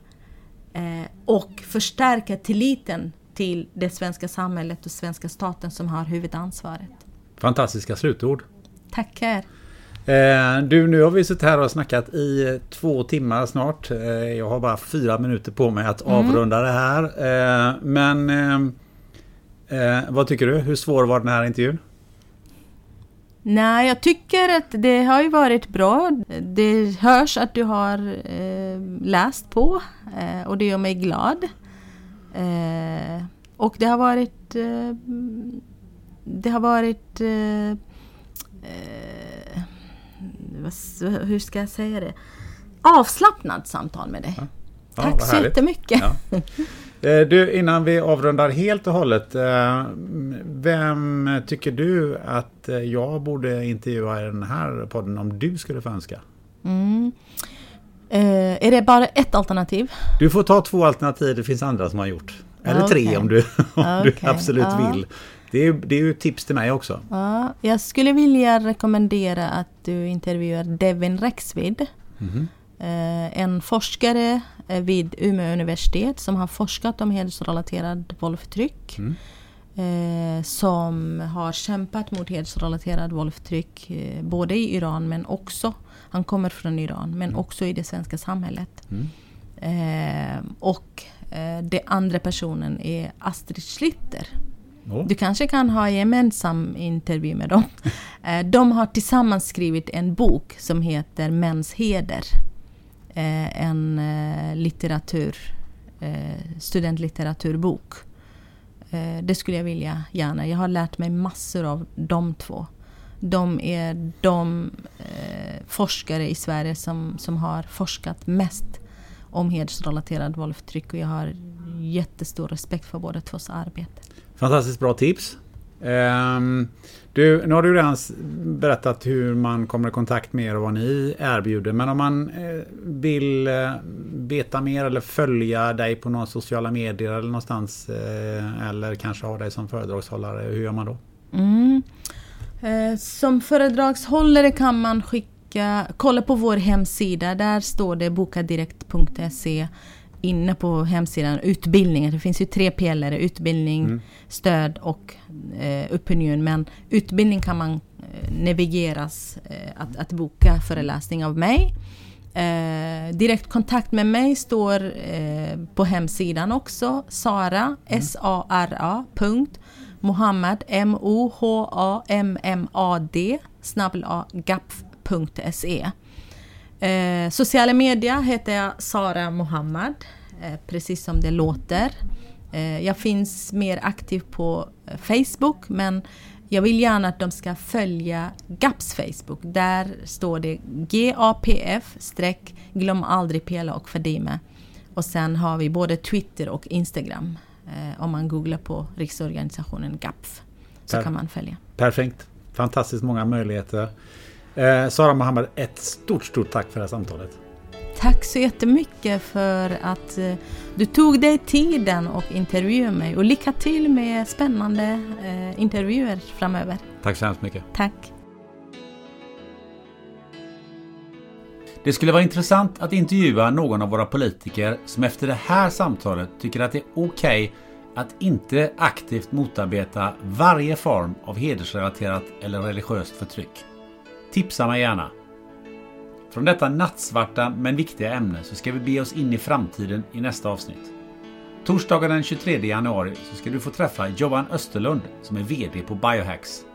eh, och förstärka tilliten till det svenska samhället och svenska staten som har huvudansvaret. Fantastiska slutord. Tackar. Eh, du, nu har vi suttit här och snackat i två timmar snart. Eh, jag har bara fyra minuter på mig att mm. avrunda det här. Eh, men vad tycker du? Hur svår var den här intervjun? Nej, jag tycker att det har ju varit bra. Det hörs att du har läst på och det gör mig glad. Och det har varit... Det har varit... Hur ska jag säga det? Avslappnat samtal med dig. Ja. Ja, Tack så jättemycket. Ja. Eh, du, innan vi avrundar helt och hållet. Eh, vem tycker du att eh, jag borde intervjua i den här podden om du skulle få önska? Mm. är det bara ett alternativ? Du får ta två alternativ, det finns andra som har gjort. Eller okay. tre om, du, om okay. du absolut ja. vill. Det är, det är ju tips till mig också. Ja, jag skulle vilja rekommendera att du intervjuar Devin Rexvid. Mm. En forskare Eh, vid Umeå universitet som har forskat om hedersrelaterad våld och förtryck. Mm. Eh, som har kämpat mot hedersrelaterad våld och förtryck eh, både i Iran men också, han kommer från Iran, men mm. också i det svenska samhället. Mm. Eh, och eh, den andra personen är Astrid Schlitter. Oh. Du kanske kan ha gemensam intervju med dem. Eh, de har tillsammans skrivit en bok som heter Mäns heder. Eh, en eh, litteratur, studentlitteraturbok. det skulle jag vilja gärna. Jag har lärt mig massor av de två. De är de forskare i Sverige som, som har forskat mest om hedersrelaterad våld och förtryck och jag har jättestor respekt för båda tvås arbete. Fantastiskt bra tips. Um, du, nu har du redan berättat hur man kommer i kontakt med er och vad ni erbjuder. Men om man eh, vill eh, veta mer eller följa dig på några sociala medier eller någonstans. Eh, eller kanske ha dig som föredragshållare. Hur gör man då? Mm. Eh, som föredragshållare kan man skicka, kolla på vår hemsida. Där står det bokadirekt.se inne på hemsidan utbildningen. Det finns ju tre pelare, utbildning, mm. stöd och eh, opinion. Men utbildning kan man eh, navigeras eh, att, att boka föreläsning av mig. Eh, direkt kontakt med mig står eh, på hemsidan också. Sara, mm. S-A-R-A, punkt. Mohammad, M-O-H-A-M-M-A-D, snabbel gapf.se. Eh, sociala medier heter jag Sara Mohammad, eh, precis som det låter. Eh, jag finns mer aktiv på eh, Facebook men jag vill gärna att de ska följa GAPs Facebook. Där står det GAPF streck glöm aldrig Pela och Fadime. Och sen har vi både Twitter och Instagram eh, om man googlar på riksorganisationen GAPF. så kan man följa. Perfekt. Fantastiskt många möjligheter. Eh, Sara Mohammed, ett stort, stort tack för det här samtalet. Tack så jättemycket för att eh, du tog dig tiden och intervjuade mig och lycka till med spännande eh, intervjuer framöver. Tack så hemskt mycket. Tack. Det skulle vara intressant att intervjua någon av våra politiker som efter det här samtalet tycker att det är okej okay att inte aktivt motarbeta varje form av hedersrelaterat eller religiöst förtryck. Tipsa mig gärna. Från detta nattsvarta men viktiga ämne så ska vi be oss in i framtiden i nästa avsnitt. Torsdagen den 23 januari så ska du få träffa Johan Österlund som är VD på Biohacks.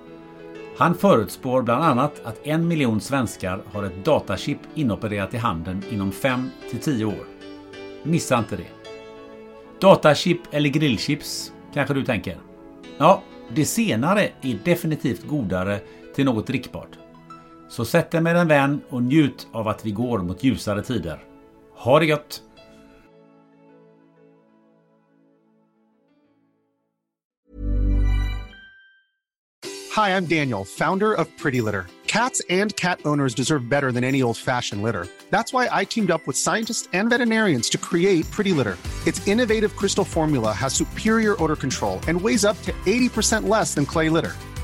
Han förutspår bland annat att en miljon svenskar har ett datachip inopererat i handen inom 5 till 10 år. Missa inte det. Datachip eller grillchips, kanske du tänker? Ja, det senare är definitivt godare till något drickbart. Så sätt dig med en vän och njut av att vi går mot ljusare tider. Ha det gött! Hi, I'm Daniel, founder of Pretty Litter. Cats and cat owners deserve better than any old-fashioned litter. That's why I teamed up with scientists and veterinarians to create Pretty Litter. Its innovative crystal formula has superior odor control and weighs up to 80% less than clay litter.